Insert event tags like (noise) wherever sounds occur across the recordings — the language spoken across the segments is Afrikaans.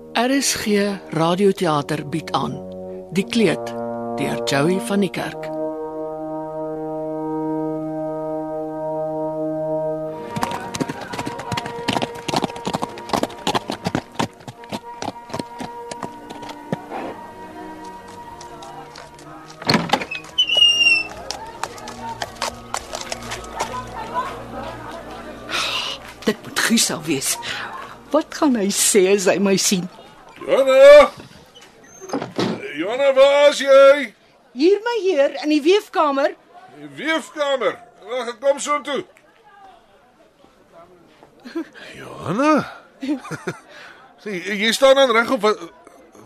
RSG Radioteater bied aan Die Kleed deur Joey van die Kerk. Dit moet Gusa wees. Wat gaan hy sê as hy my sien? Johanna! Johanna, waar is jy? Hier my heer in die weefkamer. Die weefkamer. Wag, ek kom so toe. (laughs) Johanna? (laughs) Sien, jy staan dan reg op wat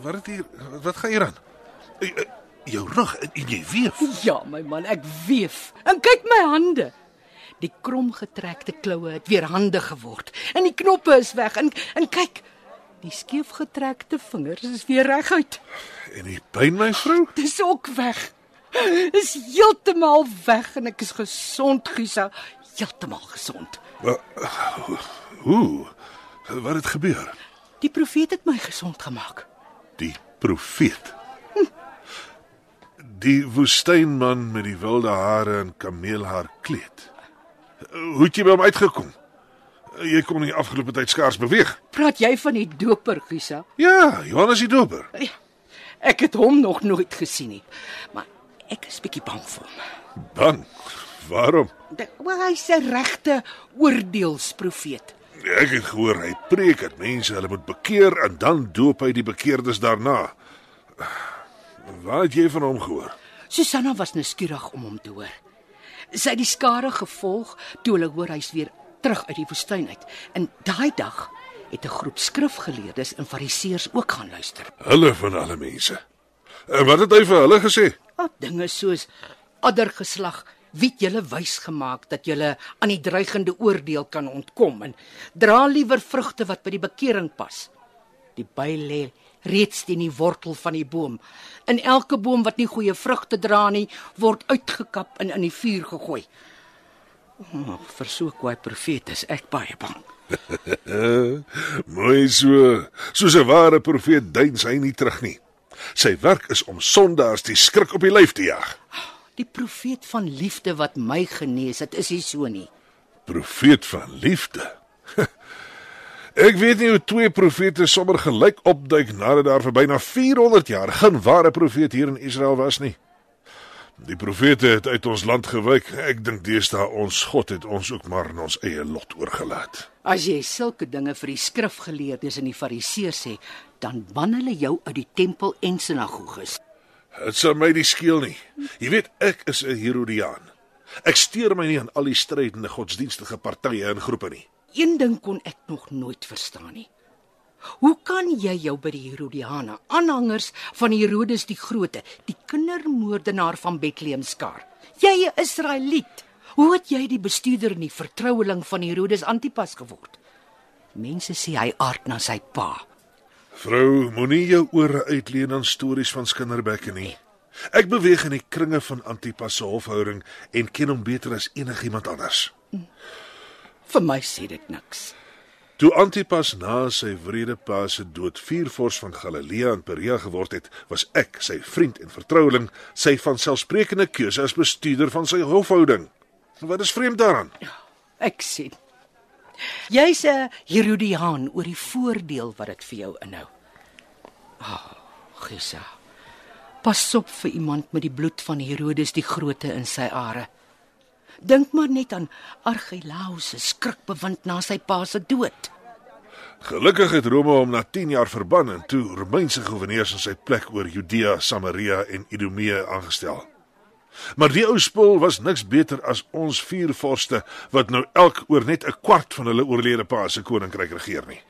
wat het hier wat gaan hier aan? Jou rug en jy weef. Ja, my man, ek weef. En kyk my hande. Die kromgetrekte kloue het weer hande geword en die knoppe is weg en en kyk, die skeefgetrekte vingers is weer reguit. En die pyn my vrou? Dis ook weg. Dis heeltemal weg en ek is gesond, Gusa, heeltemal gesond. Wa- Hoe? Wat het gebeur? Die profeet het my gesond gemaak. Die profeet. Die woestynman met die wilde hare en kameelhaar kleed. Hoe het jy by hom uitgekom? Jy kon nie afgelope tyd skaars beweeg. Praat jy van die doper, Gusa? Ja, Johannes die doper. Ja, Ek het hom nog nooit gesien nie. Maar ek is bietjie bang vir hom. Bang. Waarom? Dit- Wel hy's 'n regte oordeelsprofeet. Ek het gehoor hy preek dat mense hulle moet bekeer en dan doop hy die bekeerdes daarna. Waar het jy van hom gehoor? Susanna was nuuskierig om hom te hoor. Sy het die skare gevolg toe hulle hoor hy's weer terug uit die woestyn uit. En daai dag het 'n groep skrifgeleerdes en fariseërs ook gaan luister. Hulle van alle mense. En wat het hy vir hulle gesê? Op dinge soos addergeslag wie het julle wys gemaak dat julle aan die dreigende oordeel kan ontkom en dra liewer vrugte wat by die bekering pas. Die by lê reeds teen die wortel van die boom. In elke boom wat nie goeie vrugte dra nie, word uitgekap en in die vuur gegooi. Oh, vir so 'n kwaai profeet is ek baie bang. (laughs) Mooi so. Soos 'n ware profeet duins hy nie terug nie. Sy werk is om sondaars die skrik op die lyf te jag. Die profeet van liefde wat my genees het, is nie so nie. Profeet van liefde. (laughs) Ek weet nie hoe twee profete sommer gelyk opduik nadat daar vir byna 400 jaar geen ware profeet hier in Israel was nie. Die profete het uit ons land gewyk. Ek dink deesdae ons God het ons ook maar in ons eie lot oorgelaat. As jy sulke dinge vir die skrifgeleerdes en die fariseërs sê, dan ban hulle jou uit die tempel en sinagoges. Dit sal my nie skeel nie. Jy weet ek is 'n Herodiaan. Ek steur my nie aan al die strydende godsdienstige partye en groepe nie. Een ding kon ek nog nooit verstaan nie. Hoe kan jy jou by die Herodiane, aanhangers van Herodes die Grote, die kindermoordenaar van Bethlehem skaar? Jy 'n Israeliet. Hoe het jy die bestuurder en die vertroueling van Herodes Antipas geword? Mense sê hy aard na sy pa. Vrou, moenie jou ore uitleen aan stories van skinderbekke nie. Ek beweeg in die kringe van Antipas se hofhouding en ken hom beter as enigiemand anders. Vir my sê dit niks. Toe Antipas na sy wrede pa se dood viervors van Galilea en Perea geword het, was ek sy vriend en vertroueling, sy van selfsprekende keuse as bestuurder van sy hofhouding. Wat is vreemd daaraan? Ek sien. Jy's 'n Herodiaan oor die voordeel wat dit vir jou inhou. Ah, oh, Gisa. Pas op vir iemand met die bloed van Herodes die Grote in sy are. Dink maar net aan Archelaus se skrikbewind na sy pa se dood. Gelukkig het Rome hom na 10 jaar verban en toe Romeinse goewerneurs in sy plek oor Judea, Samaria en Idumea aangestel. Maar die ou spul was niks beter as ons vier vorste wat nou elk oor net 'n kwart van hulle oorlede pa se koninkryk regeer nie.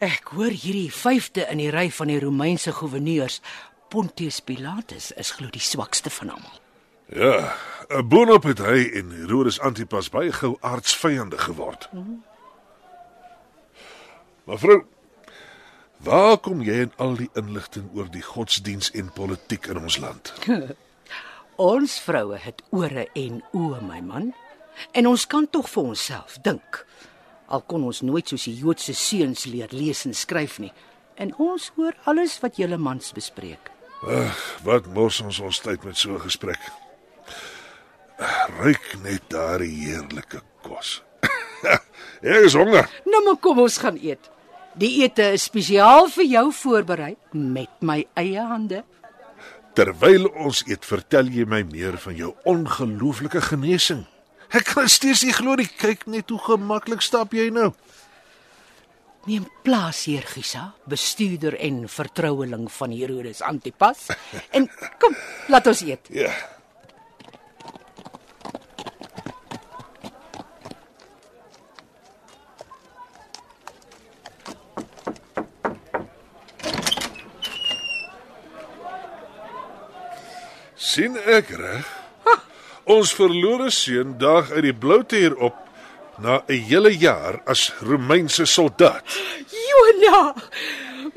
Ek hoor hierdie vyfde in die ry van die Romeinse goewerneurs, Pontius Pilatus, is glo die swakste van almal. Ja, boonop het hy en Herodes Antipas baie gou aardsvyande geword. Mevrou, waar kom jy in al die inligting oor die godsdiens en politiek in ons land? (laughs) Ons vroue het ore en oë, my man. En ons kan tog vir onsself dink. Al kon ons nooit soos die Joodse seuns leer lees en skryf nie. En ons hoor alles wat julle mans bespreek. Wat mors ons ons tyd met so 'n gesprek? (sighs) Ryk net daardie heerlike kos. (laughs) Ek is honger. Nou maar kom ons gaan eet. Die ete is spesiaal vir jou voorberei met my eie hande. Terwyl ons eet, vertel jy my meer van jou ongelooflike genesing. Ek kan steeds nie glo nie. Kyk net hoe gemaklik stap jy nou. Neem plaas hier, Gisa, bestuurder en vertroueling van Herodes Antipas. (laughs) En kom, laat ons eet. Ja. Sien ek reg? Ons verlore seun daag uit die bloute hier op na 'n hele jaar as Romeinse soldaat. Jona!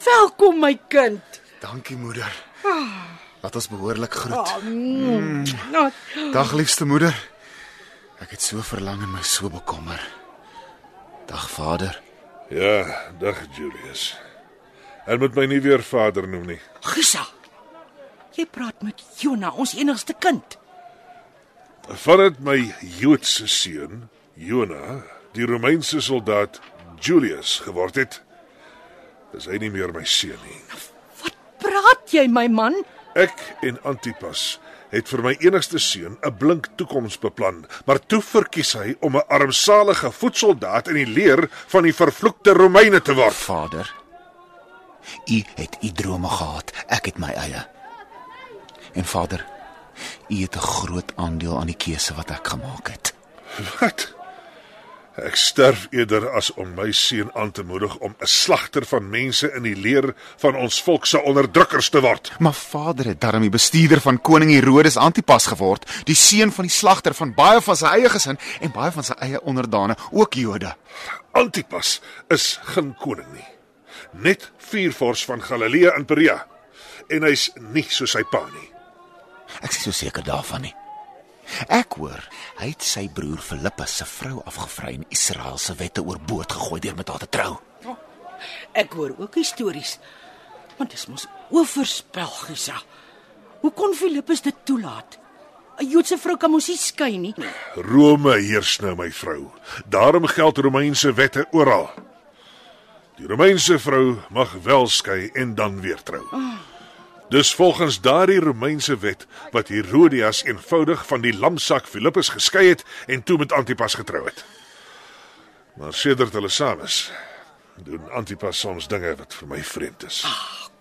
Welkom my kind. Dankie moeder. Laat ons behoorlik groet. Oh, mm. Nou, Dag liefste moeder. Ek het so verlang en my so bekommer. Dag vader. Ja, dag Julius. En moet my nie weer vader noem nie. Gisa. Jy praat met Jona, ons enigste kind. Vandat my Joodse seun, Jona, die Romeinse soldaat Julius geword het, is hy nie meer my seun nie. Wat praat jy, my man? Ek en Antipas het vir my enigste seun 'n blink toekoms beplan, maar toe verkies hy om 'n armsalige voetsoldaat in die leer van die vervloekte Romeine te word. Vader. U het u drome gehad, ek het my eie. En vader, u het 'n groot aandeel aan die keuse wat ek gemaak het. Wat? Ek sterf eerder as om my seun aan te moedig om 'n slagter van mense in die leer van ons volk se onderdrukkers te word. Maar vader het darm die bestuurder van koning Herodes Antipas geword, die seun van die slagter van baie van sy eie gesin en baie van sy eie onderdane, ook Jode. Antipas is geen koning nie. Net vuurvors van Galilea en Perea. En hy's nie soos sy pa nie. Ek is so seker daarvan nie. Ek hoor hy het sy broer Filippus se vrou afgevry en Israel se wette oorboord gegooi deur met haar te trou. Ek hoor ook stories. Want dit mos oorspel, Gisa. Hoe kon Filippus dit toelaat? 'n Joodse vrou kan mos nie skei nie. Rome heers nou my vrou. Daarom geld Romeinse wette oral. Die Romeinse vrou mag wel skei en dan weer trou. Dis volgens daardie Romeinse wet wat Herodias eenvoudig van die lamsak Filippus geskei het en toe met Antipas getrou het. Maar sedert hulle saam is, doen Antipas soms dinge wat vir my vreemd is.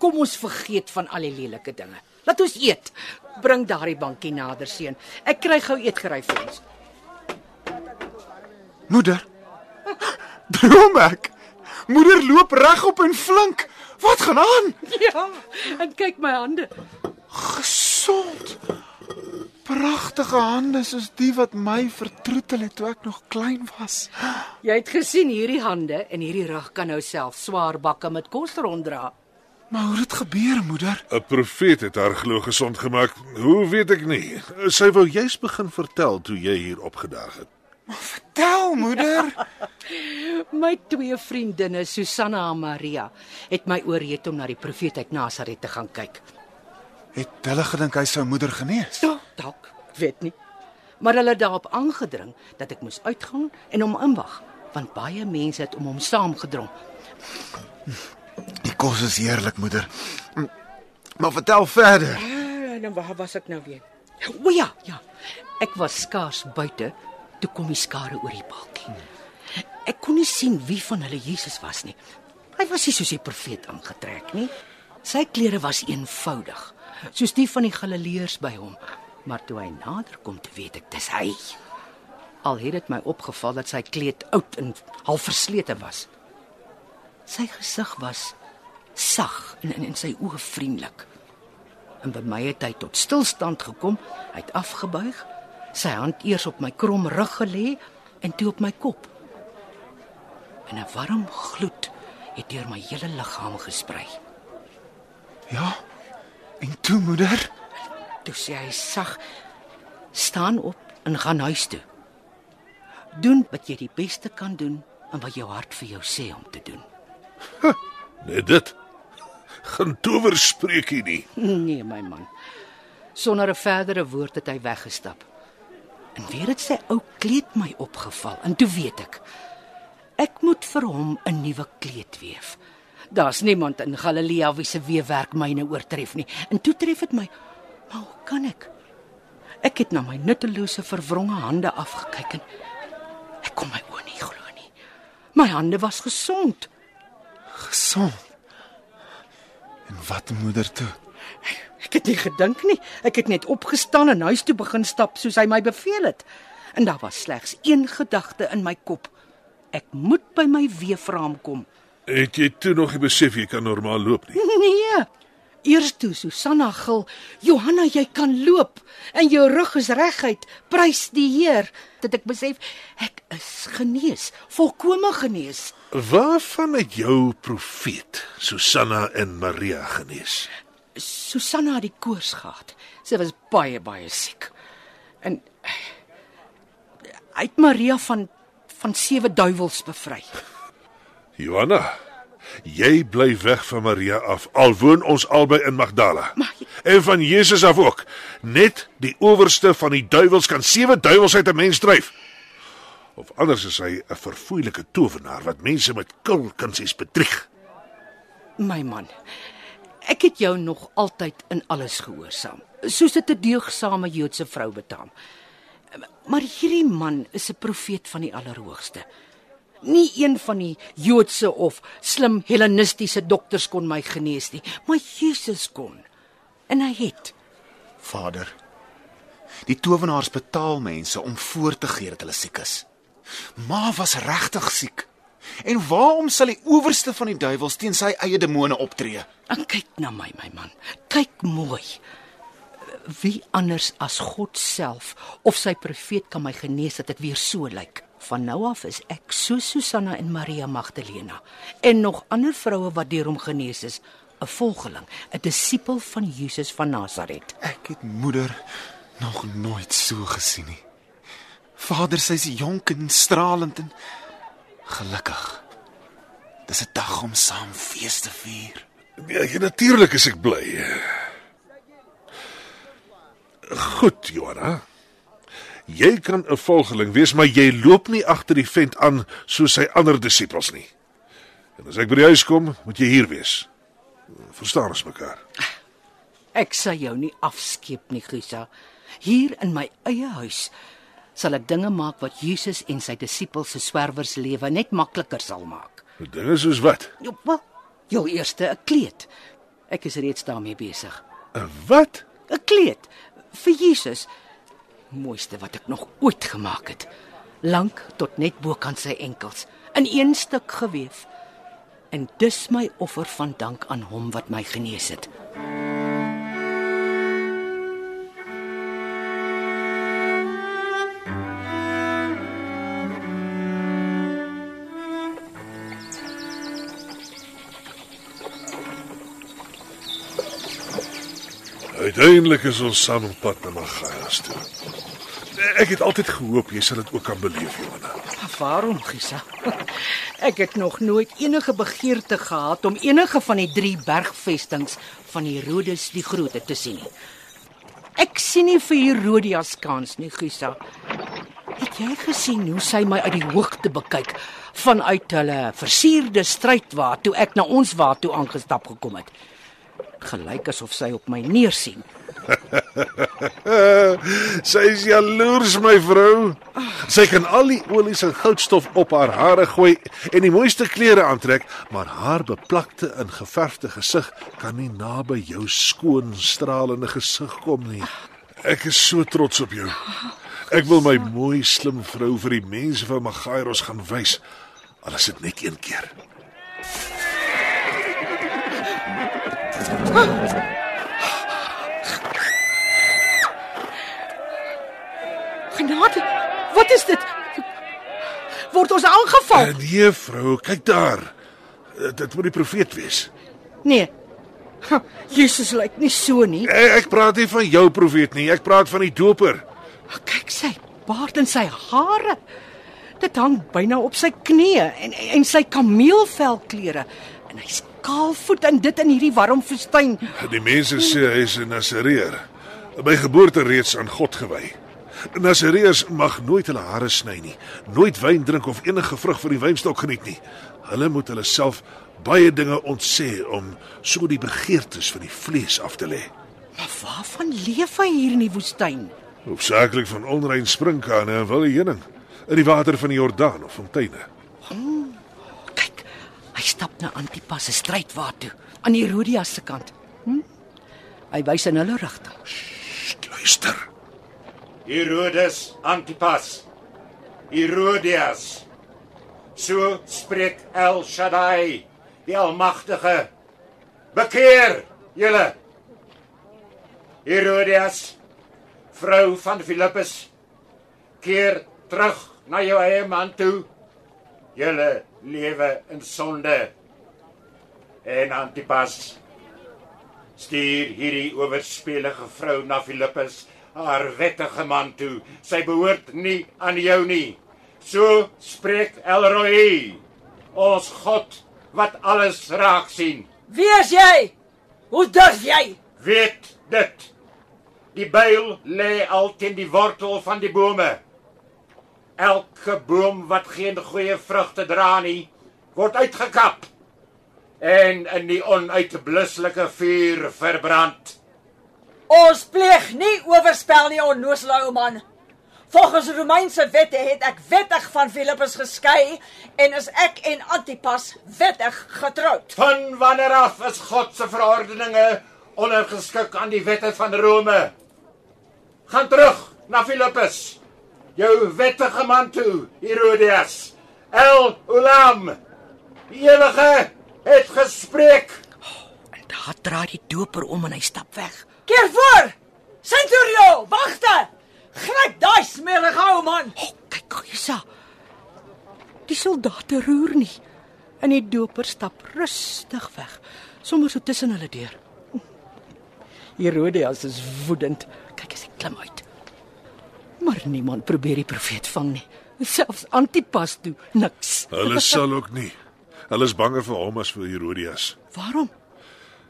Kom ons vergeet van al die lelike dinge. Laat ons eet. Bring daardie bankie nader, seun. Ek kry gou eetgery vir ons. Moeder. Droom ek. Moeder loop regop en flink. Wat gaan aan? (laughs) Ja, en kyk my hande. Gesond. Pragtige hande soos die wat my vertroetel het toe ek nog klein was. (gasps) Jy het gesien hierdie hande en hierdie rug kan nou self swaar bakke met kos ronddra. Maar hoe het dit gebeur, moeder? 'n Profeet het haar glo gesond gemaak. Hoe weet ek nie? Sy wou juis begin vertel toe jy hier opgedaag het. Vertel, moeder. (laughs) My twee vriendinne, Susanna en Maria, het my oorreed om na die profeet uit Nasaret te gaan kyk. Het hulle gedink hy sou moeder genees? Ja, dalk, ek weet nie. Maar hulle het daarop aangedring dat ek moes uitgaan en hom inwag, want baie mense het om hom saamgedrom. Die kos is heerlik, moeder. Maar vertel verder. Ah, dan waar was ek nou weer? O ja, ja. Ek was skaars buite toe kom die skare oor die balkie. Ek kon nie sien wie van hulle Jesus was nie. Hy was nie soos die profeet aangetrek nie. Sy klere was eenvoudig, soos die van die Galileërs by hom. Maar toe hy nader kom, toe weet ek dis hy. Al het dit my opgeval dat sy kleed oud en half verslete was. Sy gesig was sag en en, en sy oë vriendelik. En by my het hy tot stilstand gekom. Hy het afgebuig, sy hand eers op my krom rug gelê en toe op my kop. En 'n warm gloed het deur my hele liggaam gesprei. Ja. En toe, moeder? Toe sê hy sag: "Staan op en gaan huis toe. Doen wat jy die beste kan doen en wat jou hart vir jou sê om te doen." Net dit. geen towerspreekie nie. (laughs) Nee, my man. Sonder 'n verdere woord het hy weggestap. En weer het sy ou kleed my opgeval en toe weet ek ek moet vir hom 'n nuwe kleed weef. Daar's niemand in Galilea wie se weefwerk myne oortref nie. En toe tref dit my, maar hoe kan ek? Ek het na my nuttelose verwronge hande afgekyk en ek kon my oë nie glo nie. My hande was gesond. Gesond. En wat moeder toe? Ek het nie gedink nie. Ek het net opgestaan en huis toe begin stap soos hy my beveel het. En daar was slegs een gedagte in my kop. Ek moet by my weefraam kom. Het jy toe nog nie besef jy kan normaal loop nie? (laughs) Nee. Eers toe Susanna gil, "Johanna, jy kan loop en jou rug is reguit. Prys die Heer." Dat ek besef ek is genees, volkome genees. Waarvan het jou profeet Susanna en Maria genees? Susanna het die koors gehad. Sy was baie baie siek. En het Maria van van sewe duiwels bevry. Johanna, jy bly weg van Maria af. Al woon ons albei in Magdala. Maar- En van Jesus af ook. Net die owerste van die duiwels kan sewe duiwels uit 'n mens dryf. Of anders is hy 'n verfoeilike towenaar wat mense met kulkunsies bedrieg. My man, ek het jou nog altyd in alles gehoorsaam, soos dit 'n deegsame Joodse vrou betaam. Maar hierdie man is 'n profeet van die Allerhoogste. Nie een van die Joodse of slim Hellenistiese dokters kon my genees nie, maar Jesus kon. En hy het. Vader. Die towenaars betaal mense om voor te gee dat hulle siek is. Ma was regtig siek. En waarom sal die owerste van die duiwels teen sy eie demone optree? En kyk na my, my man. Kyk mooi. Wie anders as God self of sy profeet kan my genees dat ek weer so lyk? Van nou af is ek so Susanna en Maria Magdalena en nog ander vroue wat deur hom genees is, 'n volgeling, 'n disipel van Jesus van Nasaret. Ek het moeder nog nooit so gesien nie. Vader, sy's jonk en stralend en gelukkig. Dis 'n dag om saam fees te vier. Ja, ja natuurlik is ek bly. Goed, Johanna. Jy kan 'n volgeling wees, maar jy loop nie agter die vent aan soos sy ander disippels nie. En as ek by die huis kom, moet jy hier wees. Verstaan ons mekaar? Ek sal jou nie afskeep nie, Gisa. Hier in my eie huis sal ek dinge maak wat Jesus en sy disippels se swerwers lewe net makliker sal maak. Dinge soos wat? Ja, wel, jou eerste 'n kleed. Ek is reeds daarmee besig. 'n Wat? 'n Kleed vir Jesus. Mooiste wat ek nog ooit gemaak het. Lank tot net bokant sy enkels, in een stuk gewewe. En dis my offer van dank aan hom wat my genees het. Uiteindelik is ons saam op pad na Magaias toe. Ek het altyd gehoop jy sal dit ook kan beleef, Johanna. Waarom, Gisa? (laughs) Ek het nog nooit enige begeerte gehad om enige van die drie bergvestings van Herodes die Grote te sien nie. Ek sien nie vir Herodias kans nie, Gisa. Het jy gesien hoe sy my uit die hoogte bekyk vanuit hulle versierde strydwa toe ek na ons wa toe aangestap gekom het? Gelyk asof sy op my neersien. (laughs) Sy is jaloers, my vrou. Sy kan al die olies en goudstof op haar hare gooi en die mooiste klere aantrek, maar haar beplakte en geverfde gesig kan nie naby jou skoon stralende gesig kom nie. Ek is so trots op jou. Ek wil my mooi slim vrou vir die mense van Magairos gaan wys. Al is dit net een keer. Genade, wat is dit? Word ons aangeval? En nee, vrou, kyk daar. Eh, Dit moet die profeet wees. Nee. Ha, Jesus lyk nie so nie. Ek, ek praat nie van jou profeet nie, ek praat van die doper. Kyk sy baard en sy hare. Dit hang byna op sy knieë en en sy kameelvelklere en hy's kaalvoet en dit in hierdie warm woestyn. Die mense sê hy is 'n Nasareer. By geboorte reeds aan God gewy. Nasareërs mag nooit hulle hare sny nie, nooit wyn drink of enige vrug van die wynstok geniet nie. Hulle moet hulle self baie dinge ontsê om so die begeertes van die vlees af te lê. Maar waarvan leef hy hier in die woestyn? Hoofsaaklik van onrein sprinkane en wilde heuning in die water van die Jordaan of fonteine. Kyk, hy stap na Antipas se strydwaar toe aan die Herodias se kant. Hm? Hy wys in hulle rigting. Luister. Herodes Antipas. Herodias. So spreek El Shaddai, die Almagtige. Bekeer julle. Herodias, vrou van Filippus, keer terug na jou eie man toe. Julle lewe in sonde. En Antipas stuur hierdie oorspelige vrou na Filippus, haar wettige man toe. Sy behoort nie aan jou nie. So spreek Elroi, ons God wat alles raak sien. Wie is jy? Hoe durf jy? Weet dit. Die byl lê al teen die wortel van die bome. Elke boom wat geen goeie vrugte dra nie, word uitgekap en in die onuitblusselike vuur verbrand. Ons pleeg nie oorspel nie, onnoosle ou man. Volgens Romeinse wette het ek wettig van Filippus geskei en is ek en Antipas wettig getroud. Van wanneer af is God se verordeninge ondergeskik aan die wette van Rome? Gaan terug na Filippus. Jou wettige man toe, Herodias. El Ulam. Die ewige het gespreek. En daar draai die doper om en hy stap weg. Keer voor! Centurio, wagte! Gryp daai smerige ou man. Oh, kyk, Gisa. Die soldate roer nie. En die doper stap rustig weg, sommer so tussen hulle deur. Herodias is woedend. Kyk as hy klim uit. Maar niemand probeer die profeet vang nie. Selfs Antipas toe niks. (laughs) Hulle sal ook nie. Hulle is banger vir hom as vir Herodias. Waarom?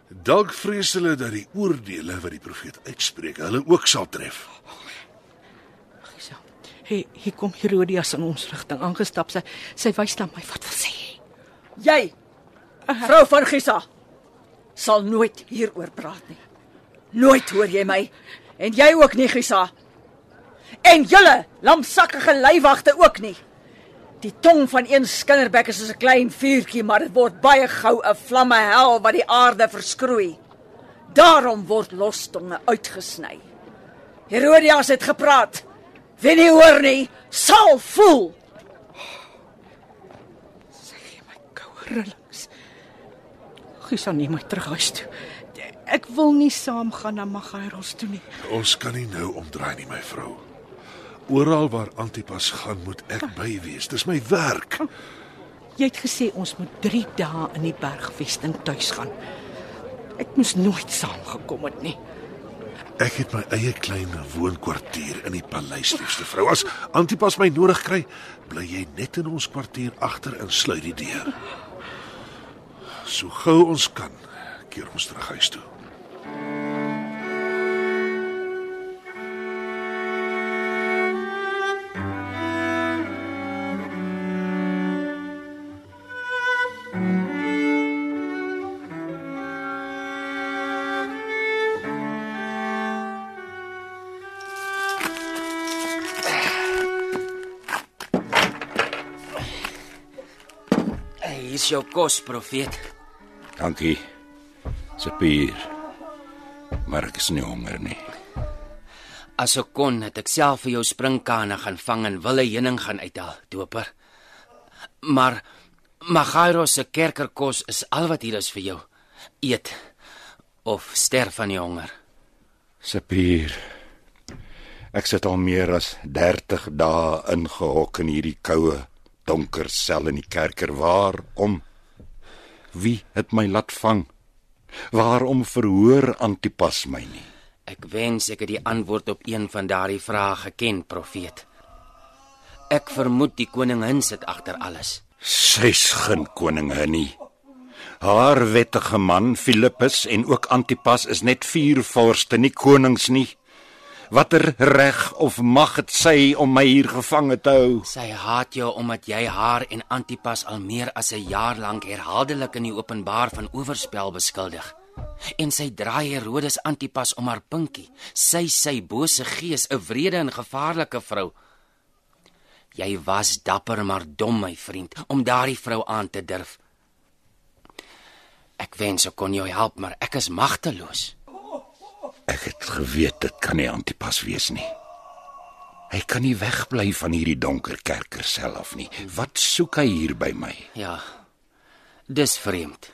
Dalk vrees hulle dat die oordeele wat die profeet uitspreek, hulle ook sal tref. Gisa. Hey, hier kom Herodias in ons rigting aangestap. Sy sy wys na my. Wat wil sê? Jy, vrou van Gisa, sal nooit hieroor praat nie. Nooit hoor jy my. En jy ook nie, Gisa. En julle lamsakkige leiwagte ook nie. Die tong van een skinderbek is soos 'n klein vuurtjie, maar dit word baie gou 'n vlamme hel wat die aarde verskroei. Daarom word lostonge uitgesny. Herodias het gepraat. Wie nie hoor nie, sal voel. Gee my koue rillings. Gisa neem my terug huis toe. Ek wil nie saamgaan na Magairos toe nie. Ons kan nie nou omdraai nie, my vrou. Oral waar Antipas gaan, moet ek by wees. Dis my werk. Jy het gesê ons moet 3 dae in die bergvesting tuis gaan. Ek moes nooit saamgekom het nie. Ek het my eie klein woonkwartier in die paleis, liefste vrou. As Antipas my nodig kry, bly jy net in ons kwartier agter en sluit die deur. So gou ons kan, keer ons terug huis toe. Hier is jou kos, profeet. Dankie. Sepier. Maar ek is nie honger nie. As ek kon, het ek self vir jou sprinkane gaan vang en wille heuning gaan uithaal, doper. Maar Magairos se kerkerkos is al wat hier is vir jou. Eet of sterf van die honger. Sepier. Ek sit al meer as 30 dae ingehok in hierdie koue, donker sel in die kerker. Waarom? Wie het my laat vang? Waarom verhoor Antipas my nie? Ek wens ek het die antwoord op een van daardie vrae geken, profeet. Ek vermoed die koningin sit agter alles. Sy's geen koningin nie. Haar wettige man Filippus en ook Antipas is net vier vorste, nie konings nie. Watter reg of mag het sy om my hier gevange te hou? Sy haat jou omdat jy haar en Antipas al meer as 'n jaar lank herhaaldelik in die openbaar van oorspel beskuldig. En sy draai Herodes Antipas om haar pinkie. Sy sy bose gees, 'n wrede en gevaarlike vrou. Jy was dapper maar dom, my vriend, om daardie vrou aan te durf. Ek wens ek kon jou help, maar ek is magteloos. Ek het geweet dit kan nie Antipas wees nie. Hy kan nie wegbly van hierdie donker kerker self nie. Wat soek hy hier by my? Ja. Dis vreemd.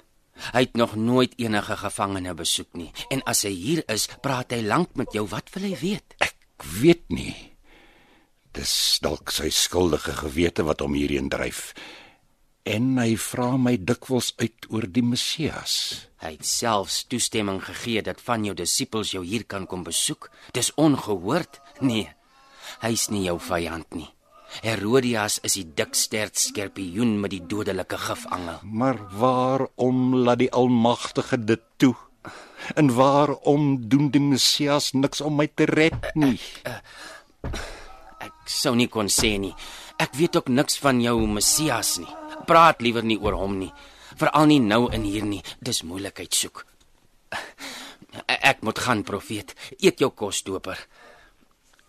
Hy het nog nooit enige gevangene besoek nie en as hy hier is, praat hy lank met jou. Wat wil hy weet? Ek weet nie. Dis dalk sy skuldige gewete wat hom hierheen dryf. En hy vra my dikwels uit oor die Messias. Hy het selfs toestemming gegee dat van jou disippels jou hier kan kom besoek. Dis ongehoord. Nee. Hy's nie jou vyand nie. Herodias is die dikstert skerpioen met die dodelike gifangel. Maar waarom laat die Almagtige dit toe? En waarom doen die Messias niks om my te red nie? Ek sou nie kon sê nie. Ek weet ook niks van jou Messias nie. Praat liewer nie oor hom nie. Veral nie nou in hier nie. Dis moeilikheid soek. Ek moet gaan, profeet. Eet jou kos, doper.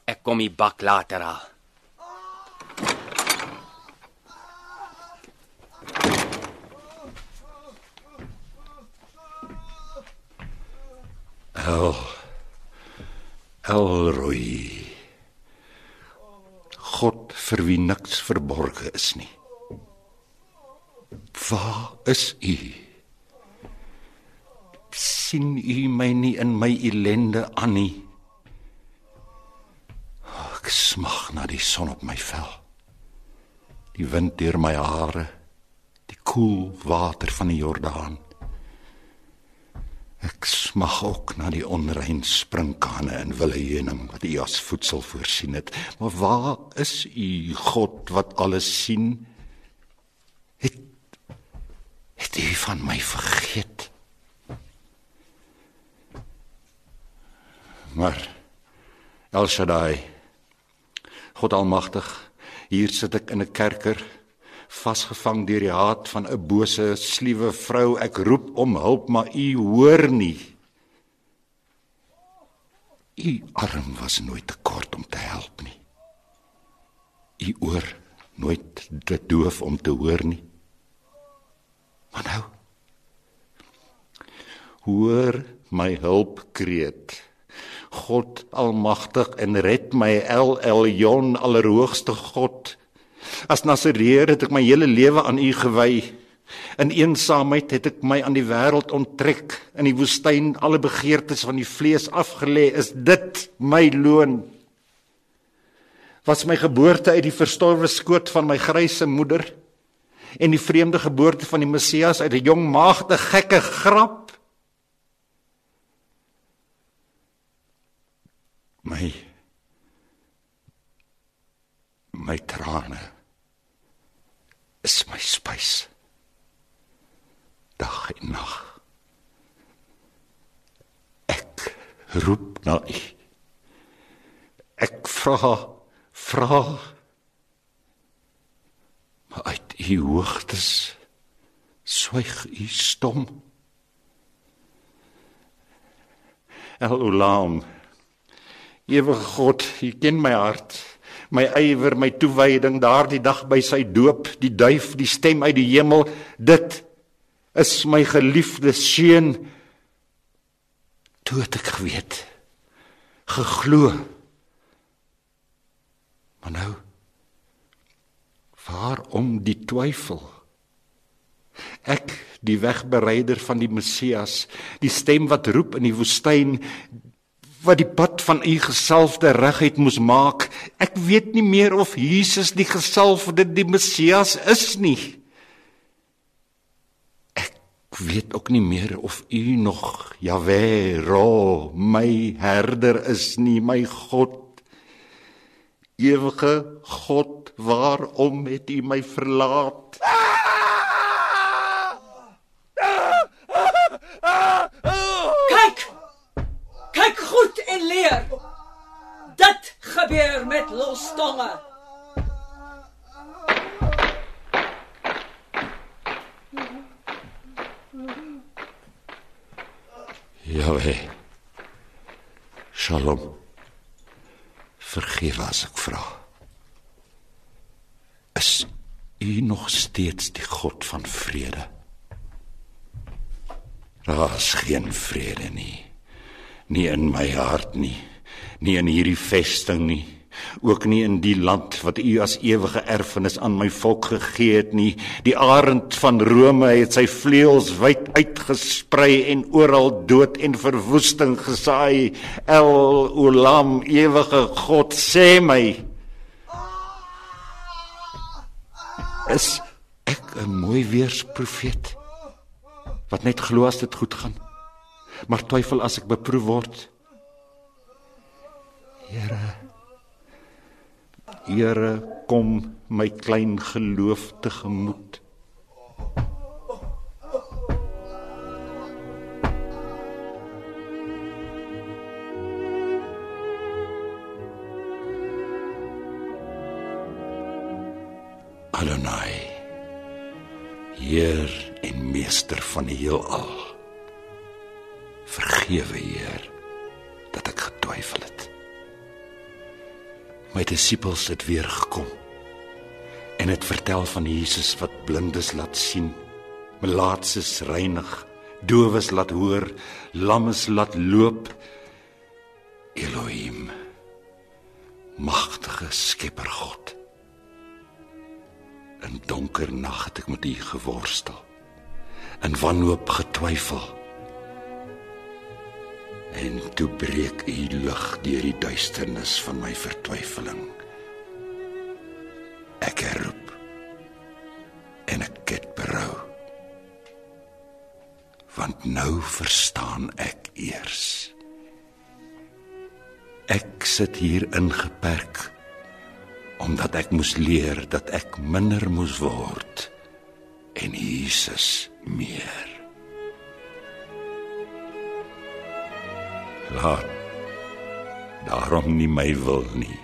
Ek kom die bak later haal. El Elroy. God vir wie niks verborge is nie. Waar is u? sien u my nie in my ellende aan nie? Ek smag na die son op my vel. Die wind deur my hare, die koel water van die Jordaan. Ek smag ook na die onrein sprinkane in wille heuning wat U as voedsel voorsien het. Maar waar is U God wat alles sien? Het U van my vergeet? Maar El Shaddai, God Almagtig, hier sit ek in 'n kerker vasgevang deur die haat van 'n bose, sluwe vrou. Ek roep om hulp, maar u hoor nie. U arm was nooit te kort om te help nie. U oor nooit te doof om te hoor nie. Maar nou hoor my hulpkreet. God almagtig en red my El Elyon allerhoogste God. As Nasareer het ek my hele lewe aan U gewy. In eensaamheid het ek my aan die wêreld onttrek. In die woestyn alle begeertes van die vlees afgelê. Is dit my loon? Was my geboorte uit die verstorwe skoot van my grysse moeder en die vreemde geboorte van die Messias uit 'n jong maagde gekke grap? My my trane is my spys dag en nag ek roep na u. Ek vra vra uit u hoogtes swyg u stom el ulam ewige god u ken my hart my ywer, my toewyding daardie dag by sy doop, die duif, die stem uit die hemel, dit is my geliefde seun. Toe het ek geweet, geglo. Maar nou waarom die twyfel? Ek, die wegbereider van die Messias, die stem wat roep in die woestyn, wat die pad van u gesalfde reguit moes maak. Ek weet nie meer of Jesus die gesalfde die Messias is nie. Ek weet ook nie meer of u nog Jahwe, Ro, my herder is nie, my God. Ewige God, waarom het u my verlaat? Kyk! Kyk goed en leer. Dit gebeur met lostonge. Jaweh. Shalom. Vergeef as ek vra. Is U nog steeds die God van vrede? Daar is geen vrede nie. Nie in my hart nie, nie in hierdie vesting nie ook nie in die land wat u as ewige erfenis aan my volk gegee het nie die arend van Rome het sy vleuels wyd uitgesprei en oral dood en verwoesting gesaai el olam ewige god sê my is ek 'n mooi weersprofeet wat net glo as dit goed gaan maar twyfel as ek beproef word Here Here, kom my klein geloof tegemoet. Adonai, Heer en Meester van die heelal. Vergewe, Heer, dat ek getwyfel het my disippels het weer gekom en het vertel van Jesus wat blindes laat sien, melaatses reinig, dowes laat hoor, lammes laat loop. Elohim, magtige Skepper God. In donker nag het ek met U geworstel, in wanhoop getwyfel. En toe breek u lig deur die duisternis van my vertwyfeling. Ek roep en ek het berou. Want nou verstaan ek eers. Ek sit hier ingeperk omdat ek moes leer dat ek minder moes word en Jesus meer. laat daarom nie my wil nie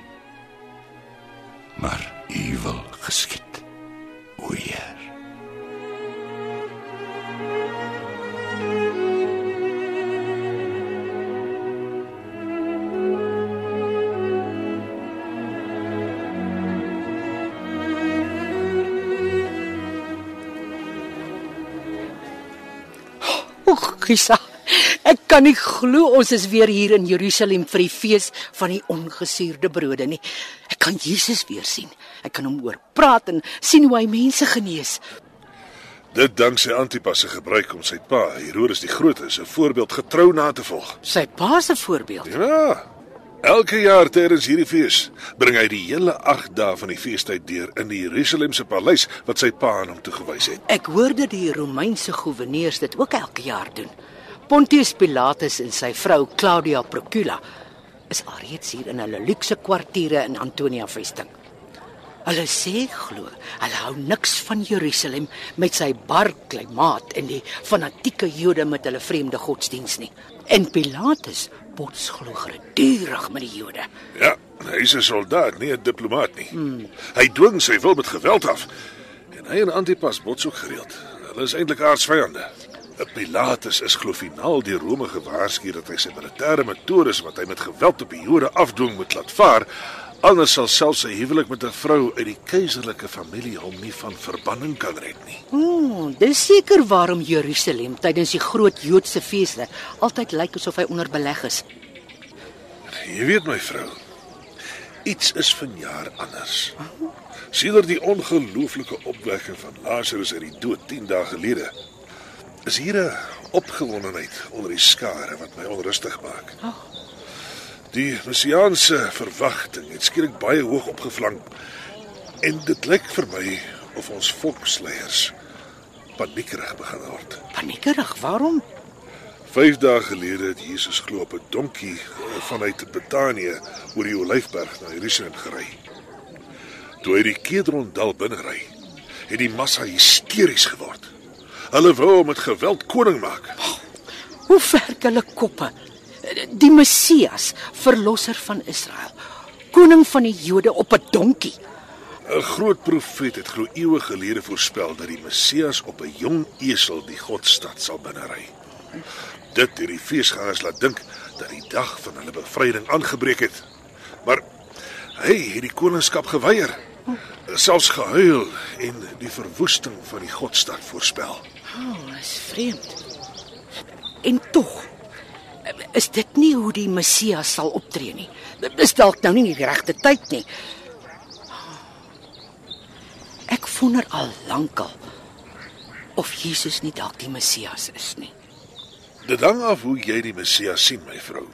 maar u wil geskied Oek, Gisa. Ek kan nie glo ons is weer hier in Jerusalem vir die fees van die ongesuurde brode nie. Ek kan Jesus weer sien. Ek kan hom oor praat en sien hoe hy mense genees. Dit dank sy Antipas se gebruik om sy pa, Herodes die Grote, se voorbeeld getrou na te volg. Sy pa se voorbeeld. Ja. Elke jaar tydens hierdie fees bring hy die hele 8 dae van die feestyd deur in die Jerusalemse paleis wat sy pa aan hom toegewys het. Ek hoor dat die Romeinse goewerneurs dit ook elke jaar doen. Pontius Pilatus en sy vrou Claudia Procula is alreeds hier in hulle luukse kwartiere in Antonia vesting. Hulle sê glo, hulle hou niks van Jerusalem met sy bar klimaat en die fanatieke Jode met hulle vreemde godsdiens nie. En Pilatus bots glo gedurig met die Jode. Ja, hy is 'n soldaat, nie 'n diplomaat nie. Hmm. Hy dwing sy wil met geweld af. En hy en Antipas bots ook gereeld. Hulle is eintlik aardsvyande. Pilatus is glo finaal deur Rome gewaarsku dat hy sy militêre metodes wat hy met geweld op die Jode afdwing moet laat vaar, anders sal selfs sy huwelik met 'n vrou uit die keiserlike familie hom nie van verbanning kan red nie. Ooh, dis seker waarom Jerusalem tydens die groot Joodse feeste altyd lyk asof hy onder beleg is. Jy weet my vrou, iets is vanjaar anders. Sedert die ongelooflike opwekking van Lazarus uit die dood 10 dae gelede, is hier 'n opgewondenheid onder die skare wat my onrustig maak. Die messiaanse verwagting het skielik baie hoog opgevlang en dit lyk vir my of ons volksleiers paniekerig begin word. Paniekerig, waarom? 5 dae gelede het Jesus glo op 'n donkie vanuit Betanië oor die Olyfberg na Jerusalem gery. Toe hy die Kedrondal binne ry, het die massa hysteries geword. Hulle wou hom met geweld koning maak. Hoe werk hulle koppe? Die Messias, verlosser van Israel. koning van die Jode op 'n donkie. 'n Groot profeet het glo eeue gelede voorspel dat die Messias op 'n jong esel die Godstad sal binnery. Dit het die feesgangers laat dink dat die dag van hulle bevryding aangebreek het. Maar hy het die koningskap geweier. Selfs gehuil en die verwoesting van die Godstad voorspel. O, oh, is vreemd. En tog is dit nie hoe die Messias sal optree nie. Dit is dalk nou nie die regte tyd nie. Ek wonder al lankal of Jesus nie dalk die Messias is nie. Dit hang af hoe jy die Messias sien, my vrou.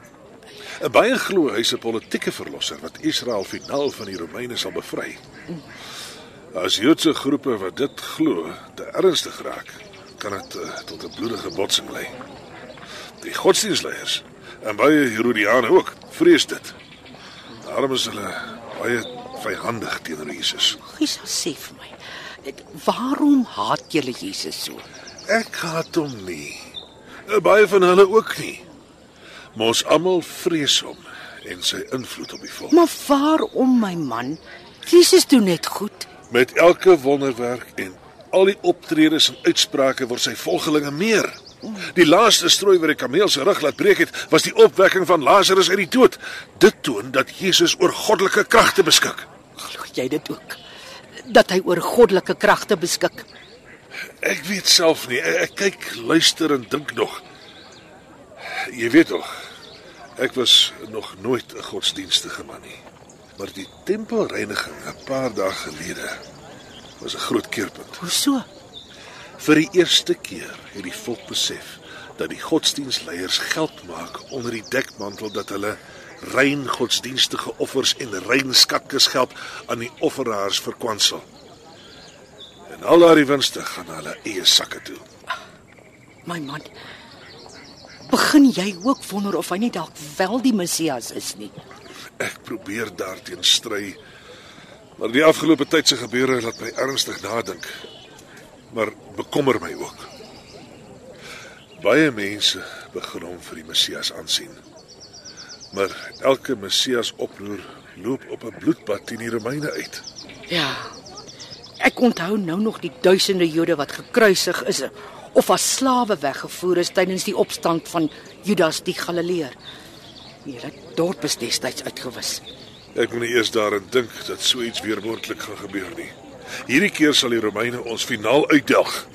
Baie glo hy's 'n politieke verlosser wat Israel finaal van die Romeine sal bevry. As Joodse groepe wat dit glo, te ernstig raak, kan dit uh, tot 'n bloedige botsing lei. Die godsdienstleiers en baie Herodiane ook vrees dit. Daarom is hulle baie vyhandig teenoor Jesus. Jesus sê vir my, waarom haat julle Jesus so? Ek haat hom nie. Eh, Baie van hulle ook nie. Maar ons almal vrees hom en sy invloed op die volk. Maar waarom my man? Jesus doen net goed. Met elke wonderwerk en al die optredes en uitsprake word sy volgelinge meer. Die laaste strooi wat die kameel se rug laat breek het, was die opwekking van Lazarus uit die dood. Dit toon dat Jesus oor goddelike kragte beskik. Glo jy dit ook? Dat hy oor goddelike kragte beskik. Ek weet self nie. Ek, ek kyk, luister en dink nog. Jy weet tog, ek was nog nooit 'n godsdienstige man nie. Maar die tempelreiniging 'n paar dae gelede was 'n groot keerpunt. Hoe so? Vir die eerste keer het die volk besef dat die godsdienstleiers geld maak onder die dekmantel dat hulle rein godsdienstige offers en rein skatkisgeld aan die offeraars verkwansel. En al daardie winste gaan na hulle eie sakke toe. My man. Begin jy ook wonder of hy nie dalk wel die Messias is nie? Ek probeer daarteen stry. Maar die afgelope tyd se gebeure laat my ernstig nadink. Maar bekommer my ook. Baie mense begin hom vir die Messias aansien. Maar elke Messias oproer loop op 'n bloedbad teen die Romeine uit. Ja. Ek onthou nou nog die duisende Jode wat gekruisig is of as slawe weggevoer is tydens die opstand van Judas die Galileër. Die hele dorp is destyds uitgewis. Ek moet nie eers daaraan dink dat so iets weer moontlik gaan gebeur nie. Hierdie keer sal die Romeine ons finaal uitdelg.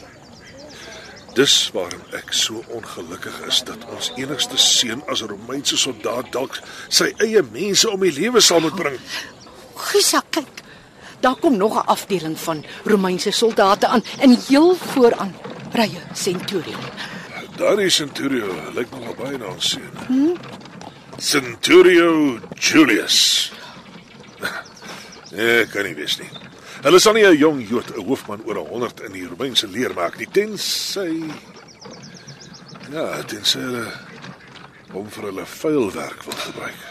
Dis waarom ek so ongelukkig is dat ons enigste seun as 'n Romeinse soldaat dalk sy eie mense om die lewe sal moet bring. Gisa, kyk. Daar kom nog 'n afdeling van Romeinse soldate aan en heel vooraan ry 'n centurion. Daardie Centurio lyk nogal baie na ons seun. Hmm? Centurio Julius. (laughs) Nee, kan nie wees nie. Hulle sal nie 'n jong Jood, 'n hoofman oor 100 in die Romeinse leer maak nie, tensy Ja, tensy hulle hom vir hulle vuilwerk wil gebruik.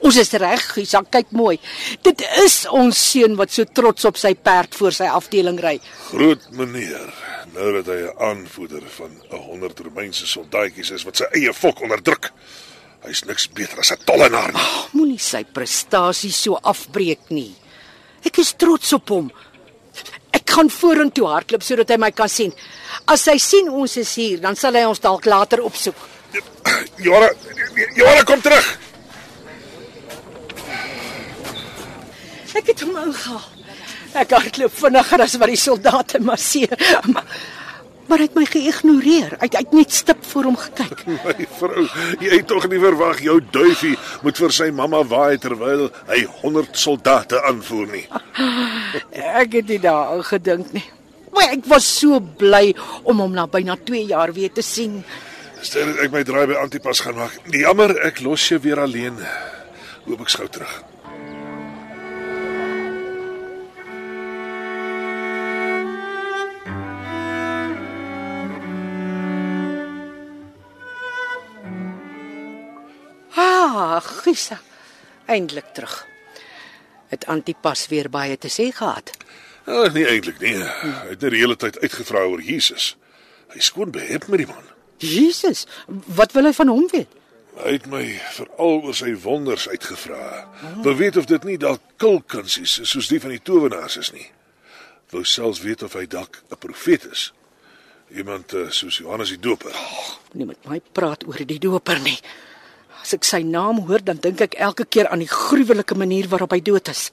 Ons is reg, Gisa, kyk mooi. Dit is ons seun wat so trots op sy perd voor sy afdeling ry. Groot meneer, nou dat hy 'n aanvoerder van 'n 100 Romeinse soldaatjies is wat sy eie volk onderdruk. Hy's niks beter as 'n tollenaar nie. Moenie sy prestasie so afbreek nie. Ek is trots op hom. Ek gaan vorentoe hardloop sodat hy my kan sien. As hy sien ons is hier, dan sal hy ons dalk later opsoek. Jare, Jare kom terug. Ek het hom ingehaal. Ek hardloop vinniger as wat die soldate masseer. Maar, maar hy het my geïgnoreer. Hy het, net stip voor hom gekyk. (laughs) My vrou, jy het tog nie verwag jou duifie moet vir sy mamma waai terwyl hy 100 soldate aanvoer nie. Ek het nie daaraan gedink nie. Maar ek was so bly om hom na byna 2 jaar weer te sien. Stel ek my draai by Antipas gaan maak. Jammer, ek los jou weer alleen. Loop ek gou terug. Ah, Gisa. Eindelik terug. Het Antipas weer baie te sê gehad. Ja, nie eintlik nie. Hy het die hele tyd uitgevra oor Jesus. Hy skoon behep met die man. Jesus, wat wil hy van hom weet? Hy het my veral oor sy wonders uitgevra. Wil weet of dit nie dalk kulkunsies is soos die van die towenaars is nie. Wou selfs weet of hy dalk 'n profeet is. Iemand uh, soos Johannes die Doper. Nie met my praat oor die doper nie. As ek sy naam hoor, dan dink ek elke keer aan die gruwelike manier waarop hy dood is.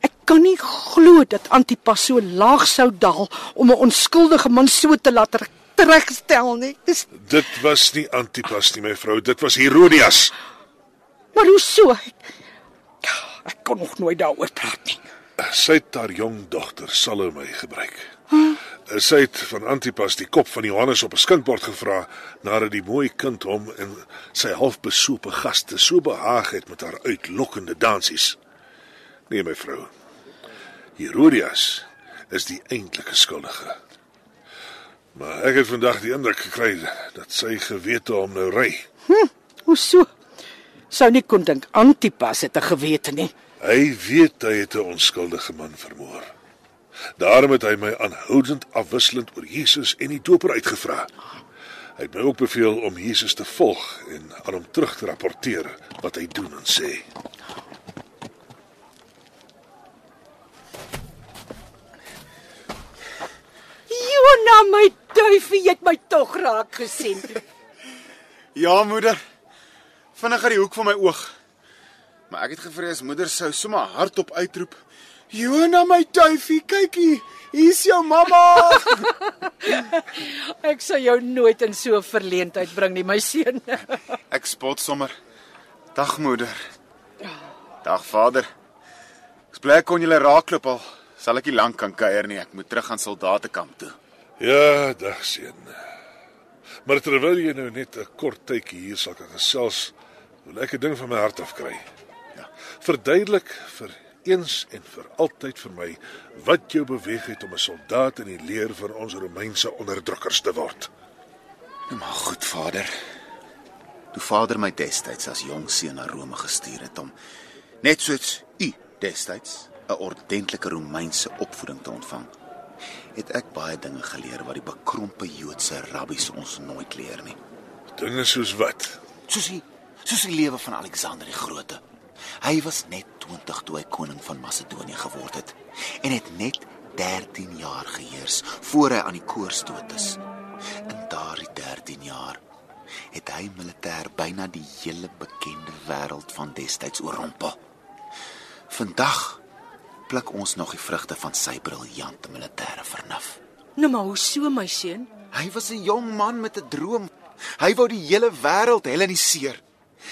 Ek kan nie glo dat Antipas so laag sou daal om 'n onskuldige man so te laat teregstel nie. Dis Dit was nie Antipas nie, my vrou, dit was Herodias. maar hoe so? Ek, ek kon nog nooit daaroor praat nie. Sy het haar jong dogter Salome gebruik. Sy het van Antipas die kop van Johannes op 'n skinkbord gevra nadat die mooi kind hom en sy halfbesope gaste so behaag het met haar uitlokkende dansies. Nee, my vrou. Herodias is die eintlike skuldige. Maar ek het vandag die indruk gekry dat sy gewete hom nou ry. Hoe so? Sou nie kon dink Antipas het 'n gewete nie. Hy weet hy het 'n onskuldige man vermoor. Daarom het hy my aanhoudend afwisselend oor Jesus en die doper uitgevra. Hy het my ook beveel om Jesus te volg en aan hom terug te rapporteer wat hy doen en sê. Jona my duifie, jy het my tog raak gesien. (laughs) Ja, moeder. Vinniger die hoek van my oog. Maar ek het gevrees moeder sou sommer hardop uitroep: "Jona my duifie, kyk hier. Hier's jou mamma." (laughs) Ek sou jou nooit in so 'n verleentheid bring nie, my seun. (laughs) ek spot sommer. Dag moeder. Dag vader. Ek bly kon julle raakloop al. Sal ek nie lank kan kuier nie. Ek moet terug aan soldatekamp toe. Ja, dag seun. Maar terwyl jy nou net 'n kort tydjie hier sal kan gesels, wil ek 'n ding van my hart af kry. Ja. Verduidelik vir eens en vir altyd vir my wat jou beweeg het om 'n soldaat in die leer van ons Romeinse onderdrukkers te word. Nou maar goed, vader. Toe vader my destyds as jong seun na Rome gestuur het om net soos u destyds 'n ordentlike Romeinse opvoeding te ontvang, het ek baie dinge geleer wat die bekrompe Joodse rabbies ons nooit leer nie. Dinge soos wat? Soos die soos die lewe van Alexander die Grote. Hy was net 20 toe hy koning van Macedonië geword het en het net 13 jaar geheers voor hy aan die koors dood is. In daardie 13 jaar het hy militêr byna die hele bekende wêreld van destyds oorrompel. Vandag pluk ons nog die vrugte van sy briljante militêre vernuf. nou maar hoe so, my seun? Hy was 'n jong man met 'n droom. Hy wou die hele wêreld helleniseer.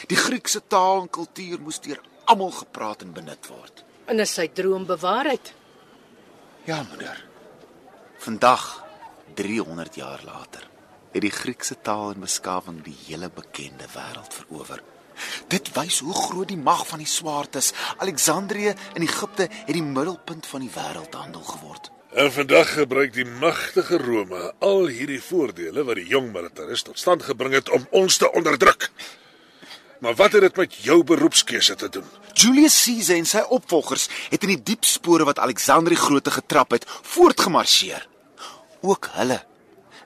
Die Griekse taal en kultuur moes deur almal gepraat en benut word. En is sy droom bewaarheid? Ja, moeder. Vandag, 300 jaar later, het die Griekse taal en beskawing die hele bekende wêreld verower. Dit wys hoe groot die mag van die swaard is. Alexandrië in Egipte het die middelpunt van die wêreldhandel geword. En vandag gebruik die magtige Rome al hierdie voordele wat die jong militaris tot stand gebring het om ons te onderdruk. Maar wat het dit met jou beroepskeuse te doen? Julius Caesar en sy opvolgers het in die diep spore wat Alexander die Grote getrap het, voortgemarseer. Ook hulle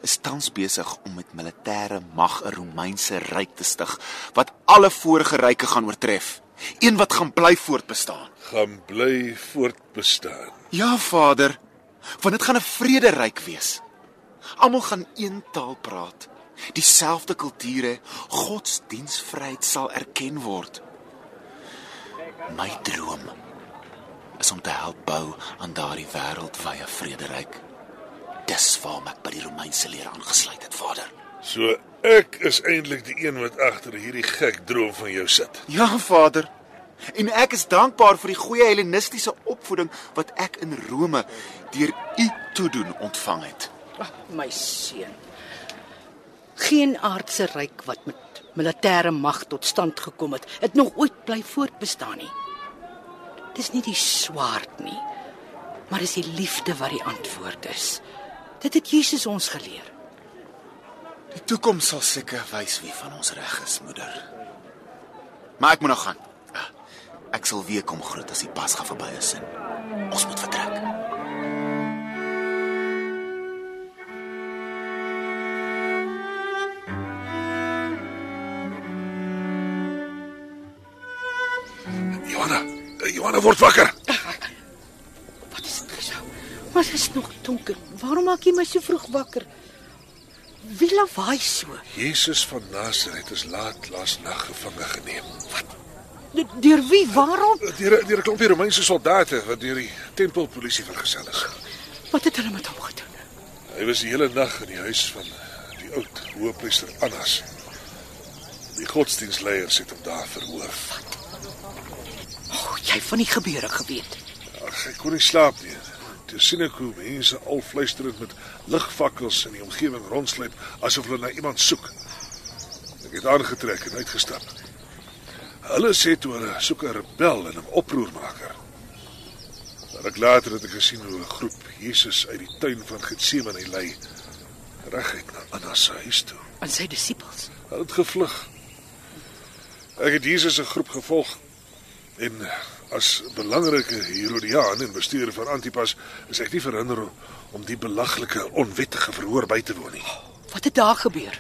is tans besig om met militêre mag 'n Romeinse ryk te stig wat alle vorige ryke gaan oortref. Een wat gaan bly voortbestaan. Gaan bly voortbestaan. Ja, Vader, want dit gaan 'n vrederyk wees. Almal gaan een taal praat, dieselfde kulture, godsdienstvryheid sal erken word. My droom is om te help bou aan daardie wêreldwye vrederyk. Dis waarom ek by die Romeinse leer aangesluit het, Vader. So ek is eintlik die een wat agter hierdie gek droom van jou sit. Ja, Vader. En ek is dankbaar vir die goeie hellenistiese opvoeding wat ek in Rome deur u toedoen ontvang het. Ag, my seun. Geen aardse ryk wat met militêre mag tot stand gekom het, het nog ooit bly voortbestaan nie. Dis nie die swaard nie, maar dis die liefde wat die antwoord is. Dit het Jesus ons geleer. Die toekoms sal seker wys wie van ons reg is, moeder. Maar ek moet nou gaan. Ek sal weer kom groet as die pas gaan verby is. Ons moet vertrek. Johanna word wakker. Wat is dit gesou? Maar dit is nog donker. Waarom maak jy my so vroeg wakker? Wie lawaai so? Jesus van Nasaret is laat laas nag gevange geneem. De- Deur wie? Waarom? Deur deur 'n klompie Romeinse soldate wat deur die tempelpolisie vergesel is. Wat het hulle met hom gedoen? Hy was die hele nag in die huis van die oud hoëpriester Annas. Die godsdienstleiers het hom daar verhoor. O, oh, jy van die gebeure geweet. Ag, ek kon nie slaap nie. Toe sien ek hoe mense al fluisterend met ligvakkels in die omgewing rondsluip asof hulle na iemand soek. Ek het aangetrek en uitgestap. Hulle sê toe hulle soek 'n rebel en 'n oproermaker. Maar ek later het ek gesien hoe 'n groep Jesus uit die tuin van Getsemane lei reguit na Anna se huis toe. En sy disippels. Hulle het gevlug. Ek het Jesus se groep gevolg en as belangrike Herodiaan en bestuurder van Antipas is ek nie verhinder om, die belaglike onwettige verhoor by te woon nie. Wat het daar gebeur?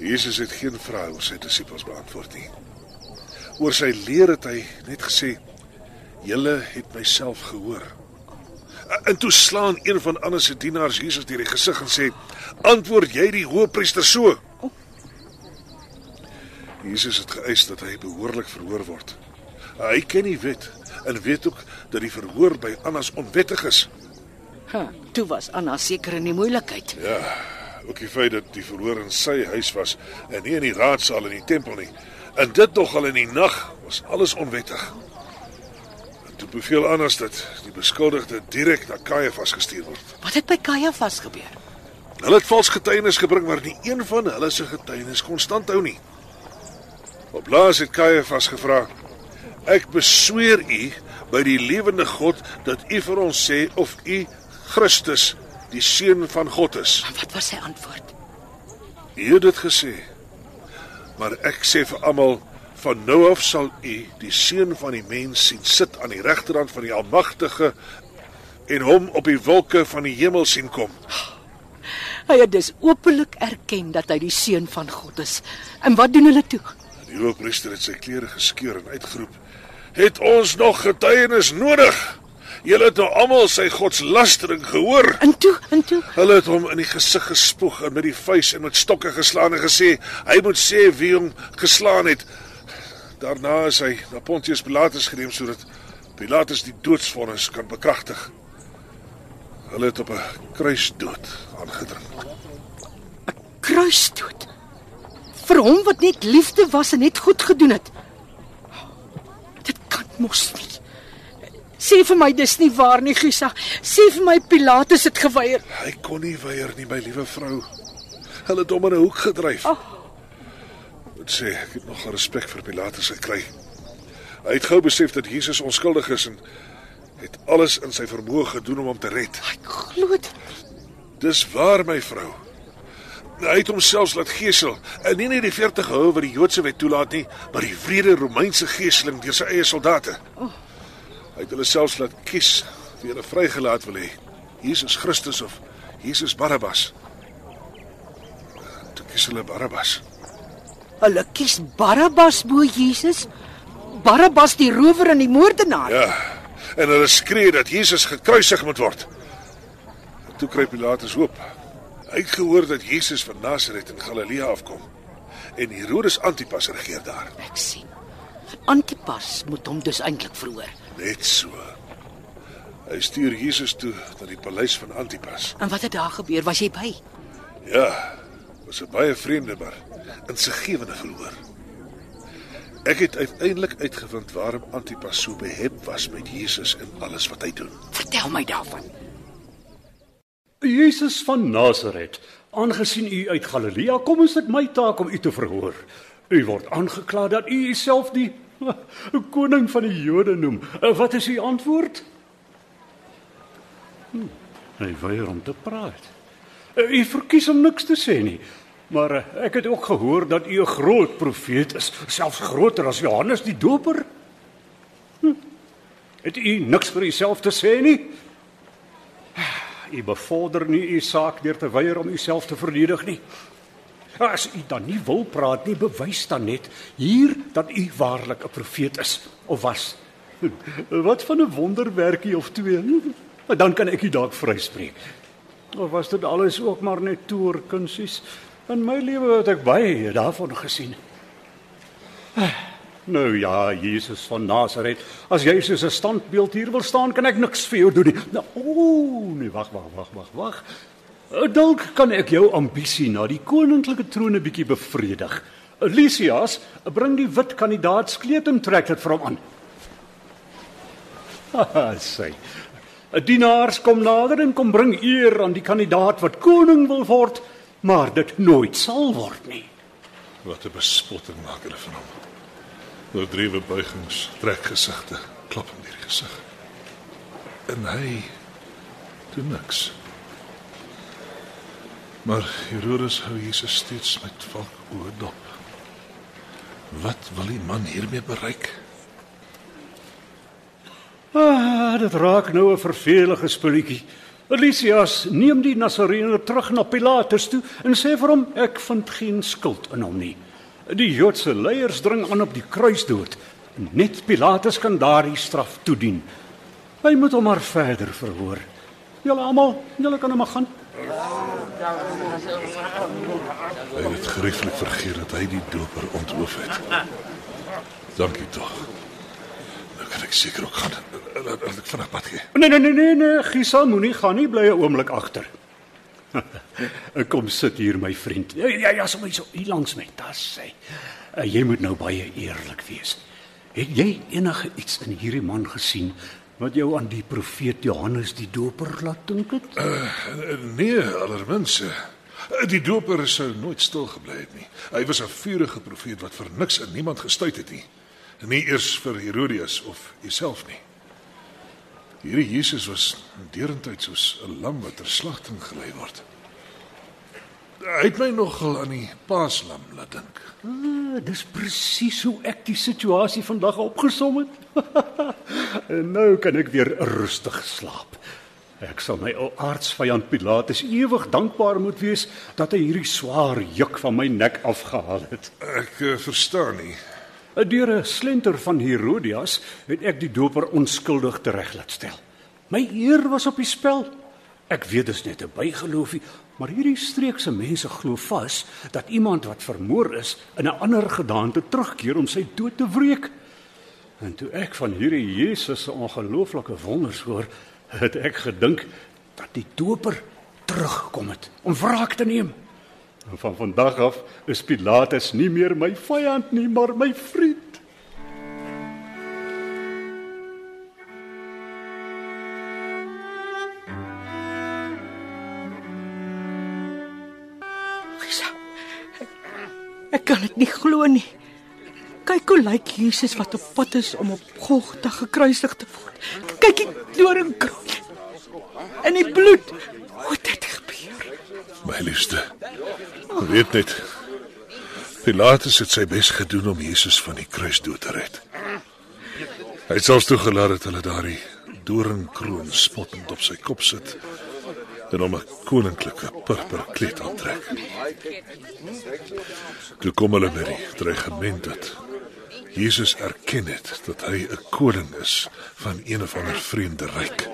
Jesus het geen vrae oor sy disippels beantwoord nie. Oor sy leer het hy net gesê: "Julle het myself gehoor." En toe slaan een van Anna se dienaars Jesus deur die gesig en sê: "Antwoord jy die hoëpriester so?" Jesus het geëis dat hy behoorlik verhoor word. Hy ken die wet en weet ook dat die verhoor by Annas onwettig is. Ha, toe was Anna seker in die moeilikheid. Ja, ook die feit dat die verhoor in sy huis was en nie in die raadsaal in die tempel nie. En dit nogal in die nag was alles onwettig. En toe beveel Annas dat die beskuldigde direk na Kajafas gestuur word. Wat het by Kajafas gebeur? Hulle het vals getuienis gebring maar nie een van hulle se getuienis kon standhou nie. Op laas het Kajafas gevra: "Ek besweer u by die lewende God dat u vir ons sê of u Christus, die seun van God is." En wat was sy antwoord? U het dit gesê. Maar ek sê vir almal van nou af sal u die seun van die mens sien sit aan die regterhand van die Almagtige en hom op die wolke van die hemel sien kom. Hy het dus openlik erken dat hy die seun van God is. En wat doen hulle toe? Die hoofpriester het sy klere geskeur en uitgeroep: "Het ons nog getuienis nodig? Julle het nou almal sy godslastering gehoor." En toe, en toe. Hulle het hom in die gesig gespoeg en met die vuis en met stokke geslaan en gesê hy moet sê wie hom geslaan het. Daarna is hy na Pontius Pilatus geneem sodat Pilatus die doodsvonnis kan bekragtig. Hulle het op 'n kruis dood aangedring. Kruisdood. Vir hom wat net liefde was en net goed gedoen het. Dit kan mos nie. Sê vir my dis nie waar nie, Gisa. Sê vir my Pilatus het geweier. Hy kon nie weier nie, my liewe vrou. Hulle het hom in 'n hoek gedryf. Oh. Moet sê, ek het nog respek vir Pilatus gekry. Hy het gou besef dat Jesus onskuldig is en het alles in sy vermoë gedoen om hom te red. Ek glo dit. Dis waar, my vrou. Hy het homself laat gesel en nie net die 40 hou wat die Joodse wet toelaat nie, maar die wrede Romeinse geseling deur sy eie soldate. Hy het hulle selfs laat kies wie hulle vrygelaat wil hê. Jesus Christus of Jesus Barabbas. Toe kies hulle Barabbas. Hulle kies Barabbas bo Jesus. Barabbas die rower en die moordenaar. Ja. En hulle skree dat Jesus gekruisig moet word. En toe kry Pilatus hoop. Hy het gehoor dat Jesus van Nasaret in Galilea afkom en Herodes Antipas regeer daar. Ek sien. Antipas moet hom dus eintlik verhoor. Net so. Hy stuur Jesus toe na die paleis van Antipas. En wat het daar gebeur? Was jy by? Ja, was 'n baie vreemde maar insiggewende verhoor. Ek het uiteindelik uitgevind waarom Antipas so behep was met Jesus en alles wat hy doen. Vertel my daarvan. Jesus van Nasaret, aangesien u uit Galilea kom, is dit my taak om u te verhoor. U word aangekla dat u uself die (laughs) koning van die Jode noem. Eh, Wat is uw antwoord? Hm, hy weier om te praat. Eh, U verkies om niks te sê nie. Maar eh, ek het ook gehoor dat u 'n groot profeet is, selfs groter as Johannes die Doper. Hm. Het u niks vir uself te sê nie? U bevorder nie u saak deur te weier om uself te verdedig nie. As u dan nie wil praat nie, bewys dan net hier dat u waarlik 'n profeet is of was. (laughs) Wat van 'n wonderwerkie of twee? (laughs) Dan kan ek u dalk vryspreek. Of was dit alles ook maar net toerkunsies? In my lewe het ek baie daarvan gesien. Nou ja, Jesus van Nasaret, as jy soos 'n standbeeld hier wil staan, kan ek niks vir jou doen nie. Nou, ooh, nee, wag, wag, wag, wag, wag. Eh, Dalk kan ek jou ambisie na die koninklike troon 'n bietjie bevredig. Lysias, bring die wit kandidaatskleed en trek dit vir hom aan. (laughs) Sê. 'n Dienaars kom nader en kom bring eer aan die kandidaat wat koning wil word, maar dit nooit sal word nie. Wat 'n bespotting maak hulle van hom. Oordrewe buigings, trek gesigte, klap deur die gesig. En hy doen niks. Maar Herodes hou Jesus steeds met valk oë dop. Wat wil die man hiermee bereik? Ah, dit raak nou 'n vervelige spulletjie. Elisias neem die Nasarene terug na Pilatus toe en sê vir hom ek vind geen skuld in hom nie. Die Joodse leiers dring aan op die kruisdood. Net Pilatus kan daardie straf toedien. Hy moet hom maar verder verhoor. Julle almal, julle kan hom gaan. Hy het gerieflik vergeet dat hy die doper onthoof het. Dankie tog. Nou kan ek seker ook gaan. Laat laat ek vinnig pad gee. Nee nee nee nee, nee. Gisa moenie gaan nie, bly 'n oomblik agter. (laughs) Kom sit hier my vriend. Ja ja, ja sommer so hier langs my. Daar sê. Uh, jy moet nou baie eerlik wees. Het jy enige iets in hierdie man gesien wat jou aan die profeet Johannes die Doper laat dink het? Nee, allermins. eh, Die doper sou nooit stil gebly het nie. Hy was 'n vurige profeet wat vir niks en niemand gestuit het nie. Nie eers vir Herodias of jouself nie. Hierdie Jesus was deurentyd soos 'n lam wat ter slagting gelei word. Hy het my nogal aan die paaslam laat dink. Ah, dis presies hoe ek die situasie vandag opgesom het. (laughs) en nou kan ek weer rustig slaap. Ek sal my ou aardsvyand Pilatus ewig dankbaar moet wees dat hy hierdie swaar juk van my nek afgehaal het. Ek uh, verstaan nie. Deur 'n slenter van Herodias het ek die doper onskuldig tereg laat stel. My eer was op die spel. Ek weet dis net 'n bygeloofie, maar hierdie streekse mense glo vas dat iemand wat vermoor is in 'n ander gedaante terugkeer om sy dood te wreek. En toe ek van hierdie Jesus se ongelooflike wonders hoor, het ek gedink dat die doper teruggekom het om wraak te neem. En van vandag af is Pilatus nie meer my vyand nie, maar my vriend. Ek, ek kan dit nie glo nie. Kyk hoe lyk Jesus wat op pad is om op Golgotha gekruisig te word. Kyk die doringkroon. En die bloed. Hoe het dit gebeur? My liefste. Weet net. Pilatus het sy bes gedoen om Jesus van die kruis dood te red. Hy het selfs toegelaat dat hulle daardie doringkroon spottend op sy kop sit en hom 'n koninklike purper kleed aantrek. Toe kom hulle met die dreigement dat Jesus erken het dat hy 'n koning is van een of ander vreemde ryk.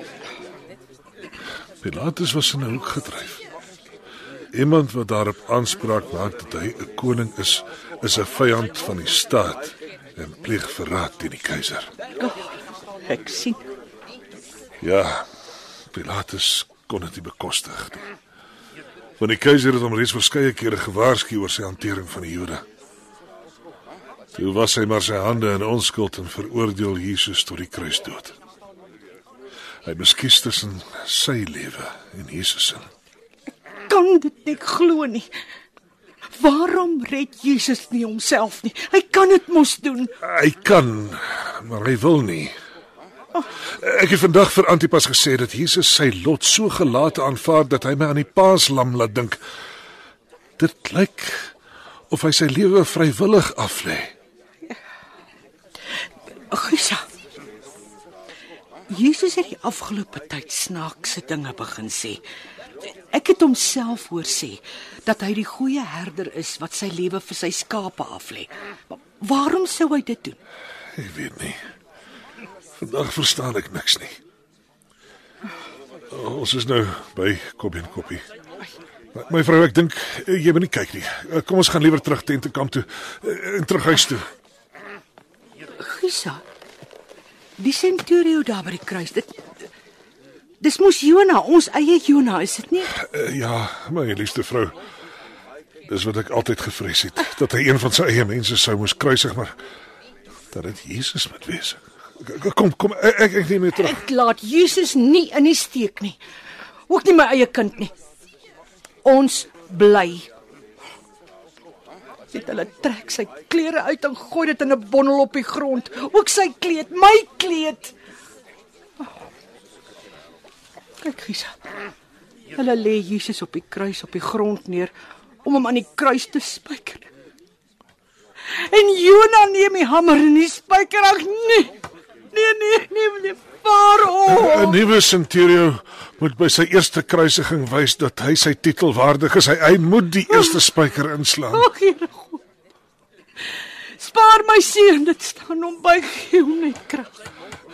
Pilatus was in 'n hoek gedryf. Iemand wat daarop aanspraak maak dat hy 'n koning is, is 'n vyand van die staat en pleeg verraad teen die keiser. Ek sien. Ja, Pilatus kon dit nie bekostig nie. Want die keiser het hom reeds verskeie kere gewaarsku oor sy hantering van die Jode. Toe was hy maar sy hande in onskuld en veroordeel Jesus tot die kruisdood. Hy beskies tussen sy lewe en Jesus se. Kan dit nie glo nie. Waarom red Jesus nie homself nie? Hy kan dit mos doen. Hy kan, maar hy wil nie. Ek het vandag vir Antipas gesê dat Jesus sy lot so gelate aanvaar dat hy my aan die paaslam laat dink. Dit lyk of hy sy lewe vrywillig aflê. Gisa. Jesus het die afgelope tyd snaakse dinge begin sê. Ek het homself hoor sê dat hy die goeie herder is wat sy lewe vir sy skape aflê. Maar waarom sou hy dit doen? Ek weet nie. Vandag verstaan ek niks nie. Ons is nou by Koppie en Koppie. My, vrou, ek dink eh, jy moet nie kyk nie. Eh, Kom ons gaan liewer terug tent te kamp toe eh, en terug huis toe. Gisa. Die centurio daar by die kruis. Dit Dis mos Jona, ons eie Jona, is dit nie? Uh, ja, my liefste vrou. Dis wat ek altyd gevrees het, dat hy een van sy eie mense sou moes kruisig, maar dat dit Jesus moet wees. Kom, kom, ek ek, ek neem dit terug. Ek laat Jesus nie in die steek nie. Ook nie my eie kind nie. Ons bly. Sit hulle trek sy klere uit en gooi dit in 'n bondel op die grond. Ook sy kleed, my kleed. Kyk, Gisa. Hulle lê Jesus op die kruis op die grond neer om hom aan die kruis te spyker. En Jona neem die hamer en die spyker. Ag nee. Nee, nee, nee, nee. Waarom? 'n Nuwe centurio moet by sy eerste kruisiging wys dat hy sy titel waardig is. Hy, hy moet die eerste spyker inslaan. Ag, Here God. Spaar my seun, dit staan hom by hom net krag.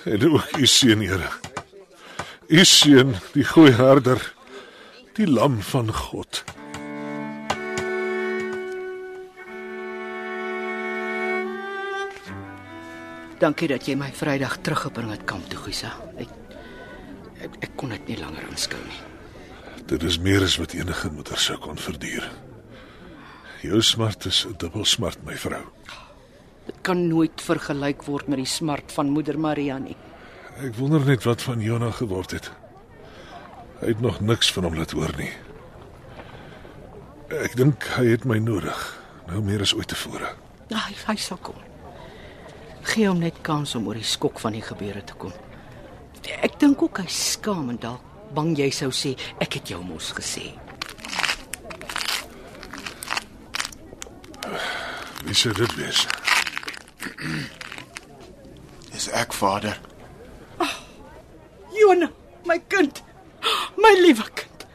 En ook u seun, Here. U seun, die goeie herder, die lam van God. Dankie dat jy my Vrydag teruggebring het kamp toe, Gisa. Ek ek, ek kon dit nie langer aanskou nie. Dit is meer as wat enige moeder sou kon verduur. Jou smart is 'n dubbel smart, my vrou. Dit kan nooit vergelyk word met die smart van moeder Maria nie. Ek wonder net wat van Jona geword het. Hy het nog niks van hom laat hoor nie. Ek dink hy het my nodig, nou meer as ooit tevore. Hy hy sal kom. Gee hom net kans om oor die skok van die gebeure te kom. Ek dink ook hy skaam en dalk bang jy sou sê ek het jou mos gesê. Wie sou dit wees? Dis ek, Vader. Jona, my kind. My liewe kind.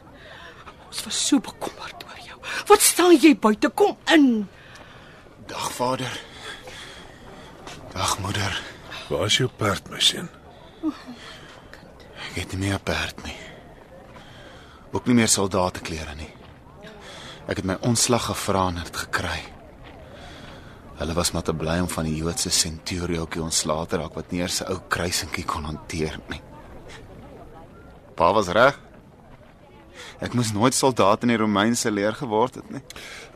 Ons was so bekommerd oor jou. Wat staan jy buite? Kom in. Dag, Vader. Dag, moeder. Waar is jou perd, my seun? Ek het nie meer 'n perd nie. Ook nie meer soldateklere nie. Ek het my ontslag gevra en dit gekry. Hulle was maar te bly om van die Joodse centuriokie ontslae te raak wat nie eers 'n ou kruisentjie kon hanteer nie. Pa was reg. Ek moes nooit soldaat in die Romeinse leer geword het nie.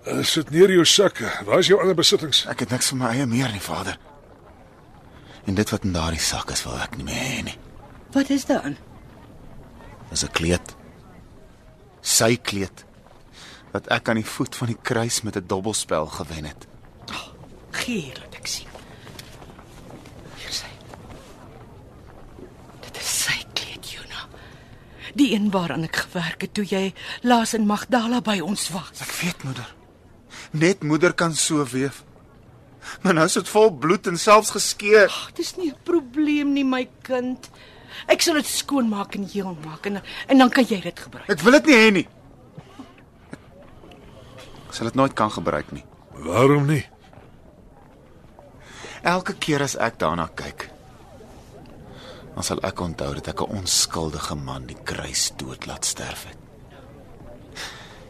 Uh, sit neer jou sakke. Waar is jou ander besittings? Ek het niks vir my eie meer nie, Vader. En dit wat in daardie sak is, wil ek nie meer hê nie. Wat is daarin? Dis 'n kleed. Sy kleed wat ek aan die voet van die kruis met 'n dobbelspel gewen het. Gee laat ek sien. Hier sy. Dit is sy kleed, Jona. Die een waaraan ek gewerk het toe jy laas in Magdala by ons was. Ek weet, moeder. Net moeder kan so weef. Maar nou is dit vol bloed en selfs geskeur. Ag, dis nie 'n probleem nie, my kind. Ek sal dit skoonmaak en heel maak en en dan kan jy dit gebruik. Ek wil dit nie hê nie. Ek sal dit nooit kan gebruik nie. Waarom nie? Elke keer as ek daarna kyk, dan sal ek onthou dat ek 'n onskuldige man die kruis dood laat sterf het.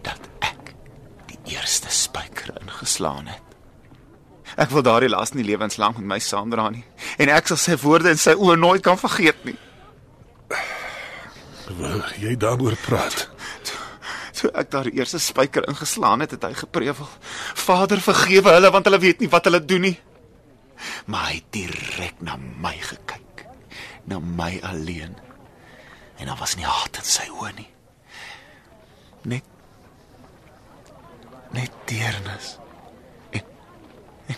Dat ek die eerste spyker ingeslaan het. Ek wil daardie las nie lewenslank met my saamdra nie en ek sal sy woorde in sy oë nooit kan vergeet nie. Wil jy daaroor praat? Toe ek daardie eerste spyker ingeslaan het, het hy geprewel: "Vader, vergewe hulle want hulle weet nie wat hulle doen nie." Maar hy het direk na my gekyk, na my alleen. En daar was nie haat in sy oë nie. Net net deernis. En, en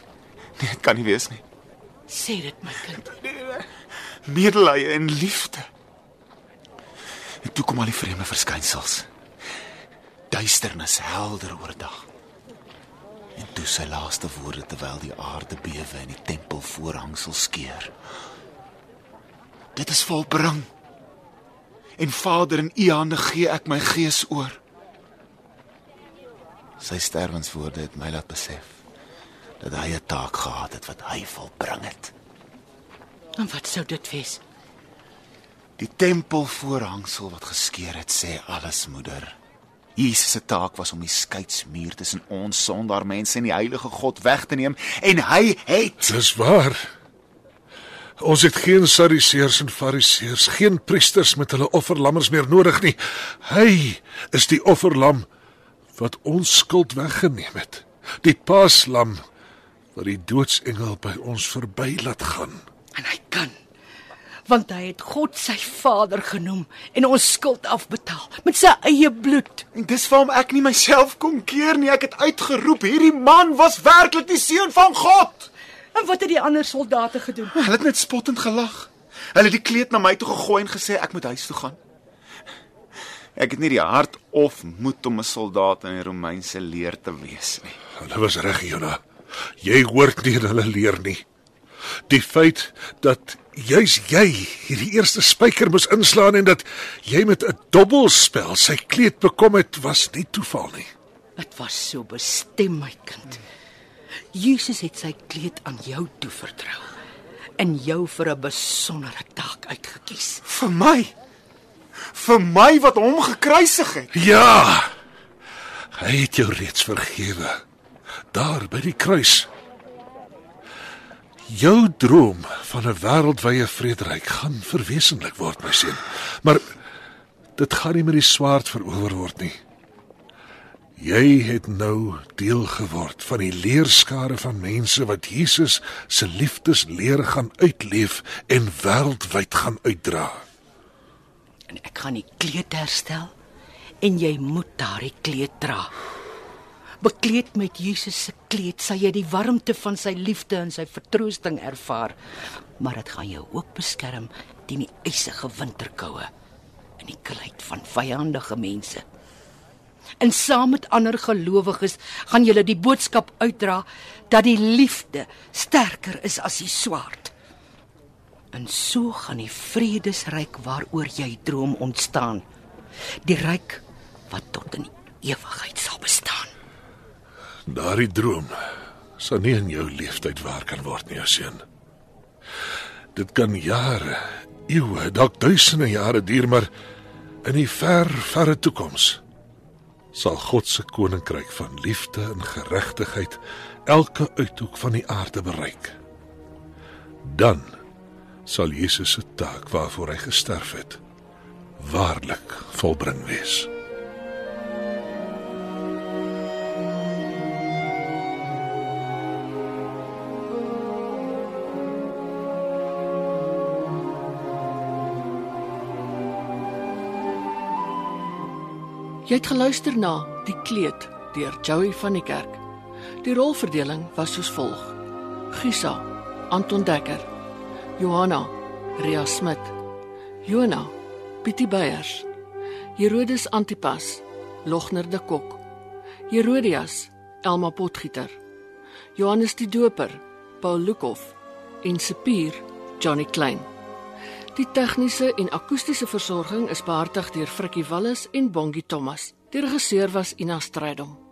nee, dit kan nie wees nie. Sê dit, my kind. Medelee en liefde. En toe kom al die vreemde verskynsels. Duisternis helder oordag. En toe sy laaste woorde terwyl die aarde bewe en die tempelvoorhangsel skeur. Dit is volbring. En Vader, in U hande gee ek my gees oor. Sy sterwenswoorde het my laat besef dat hy 'n taak gehad het wat hy volbring het. En wat sou dit wees? Die tempelvoorhangsel wat geskeur het, sê alles, moeder. Jesus se taak was om die skeidsmuur tussen ons sondaar mense en die heilige God weg te neem en hy het Dis waar. Ons het geen Sadduseërs en Fariseërs, geen priesters met hulle offerlammers meer nodig nie. Hy is die offerlam wat ons skuld weggeneem het. Die paaslam wat die doodsengel by ons verby laat gaan. En hy kan want hy het God sy Vader genoem en ons skuld afbetaal met sy eie bloed. En dis waarom ek nie myself kon keer nie. Ek het uitgeroep, hierdie man was werklik die seun van God. En wat het die ander soldate gedoen? Hulle het net spottend gelag. Hulle het die kleed na my toe gegooi en gesê ek moet huis toe gaan. Ek het nie die hart of moed om 'n soldaat in die Romeinse leer te wees nie. Hulle was reg, Jona. Jy hoort nie in hulle leer nie. Die feit dat juis jy hierdie eerste spyker moes inslaan en dat jy met 'n dobbelspel sy kleed bekom het, was nie toeval nie. Dit was so bestem, my kind. Jesus het sy kleed aan jou toevertrou en jou vir 'n besondere taak uitgekies. Vir my. Vir my wat hom gekruisig het. Ja. Hy het jou reeds vergewe. Daar by die kruis. Jou droom van 'n wêreldwye vrederyk gaan verwesenlik word, my seun. Maar dit gaan nie met die swaard verower word nie. Jy het nou deel geword van die leerskare van mense wat Jesus se liefdesleer gaan uitleef en wêreldwyd gaan uitdra. En ek gaan die kleed herstel en jy moet daardie kleed dra. Bekleed met Jesus se kleed sal jy die warmte van sy liefde en sy vertroosting ervaar, maar dit gaan jou ook beskerm teen die ysige winterkoue en die koelheid van vyandige mense. En saam met ander gelowiges gaan julle die boodskap uitdra dat die liefde sterker is as die swaard. En so gaan die vredesryk waaroor jy droom ontstaan. Die ryk wat tot in ewigheid sal bestaan. Daardie droom sal nie in jou lewenstyd waar kan word nie, seun. Dit kan jare, eeue, dalk duisende jare duur, maar in die ver, verre toekoms sal God se koninkryk van liefde en geregtigheid elke uithoek van die aarde bereik. Dan sal Jesus se taak waarvoor hy gesterf het, waarlik volbring wees. Jy het geluister na Die Kleed deur Joey van die Kerk. Die rolverdeling was soos volg: Gisa, Anton Dekker, Johanna, Ria Smit, Jona, Pietie Beyers, Herodes Antipas, Logner de Kok, Herodias, Elma Potgieter, Johannes die Doper, Paul Lukhof en Sepier, Johnny Klein. Die tegniese en akoestiese versorging is behartig deur Frikkie Wallis en Bongie Thomas. Die regisseur was Ina Strydom.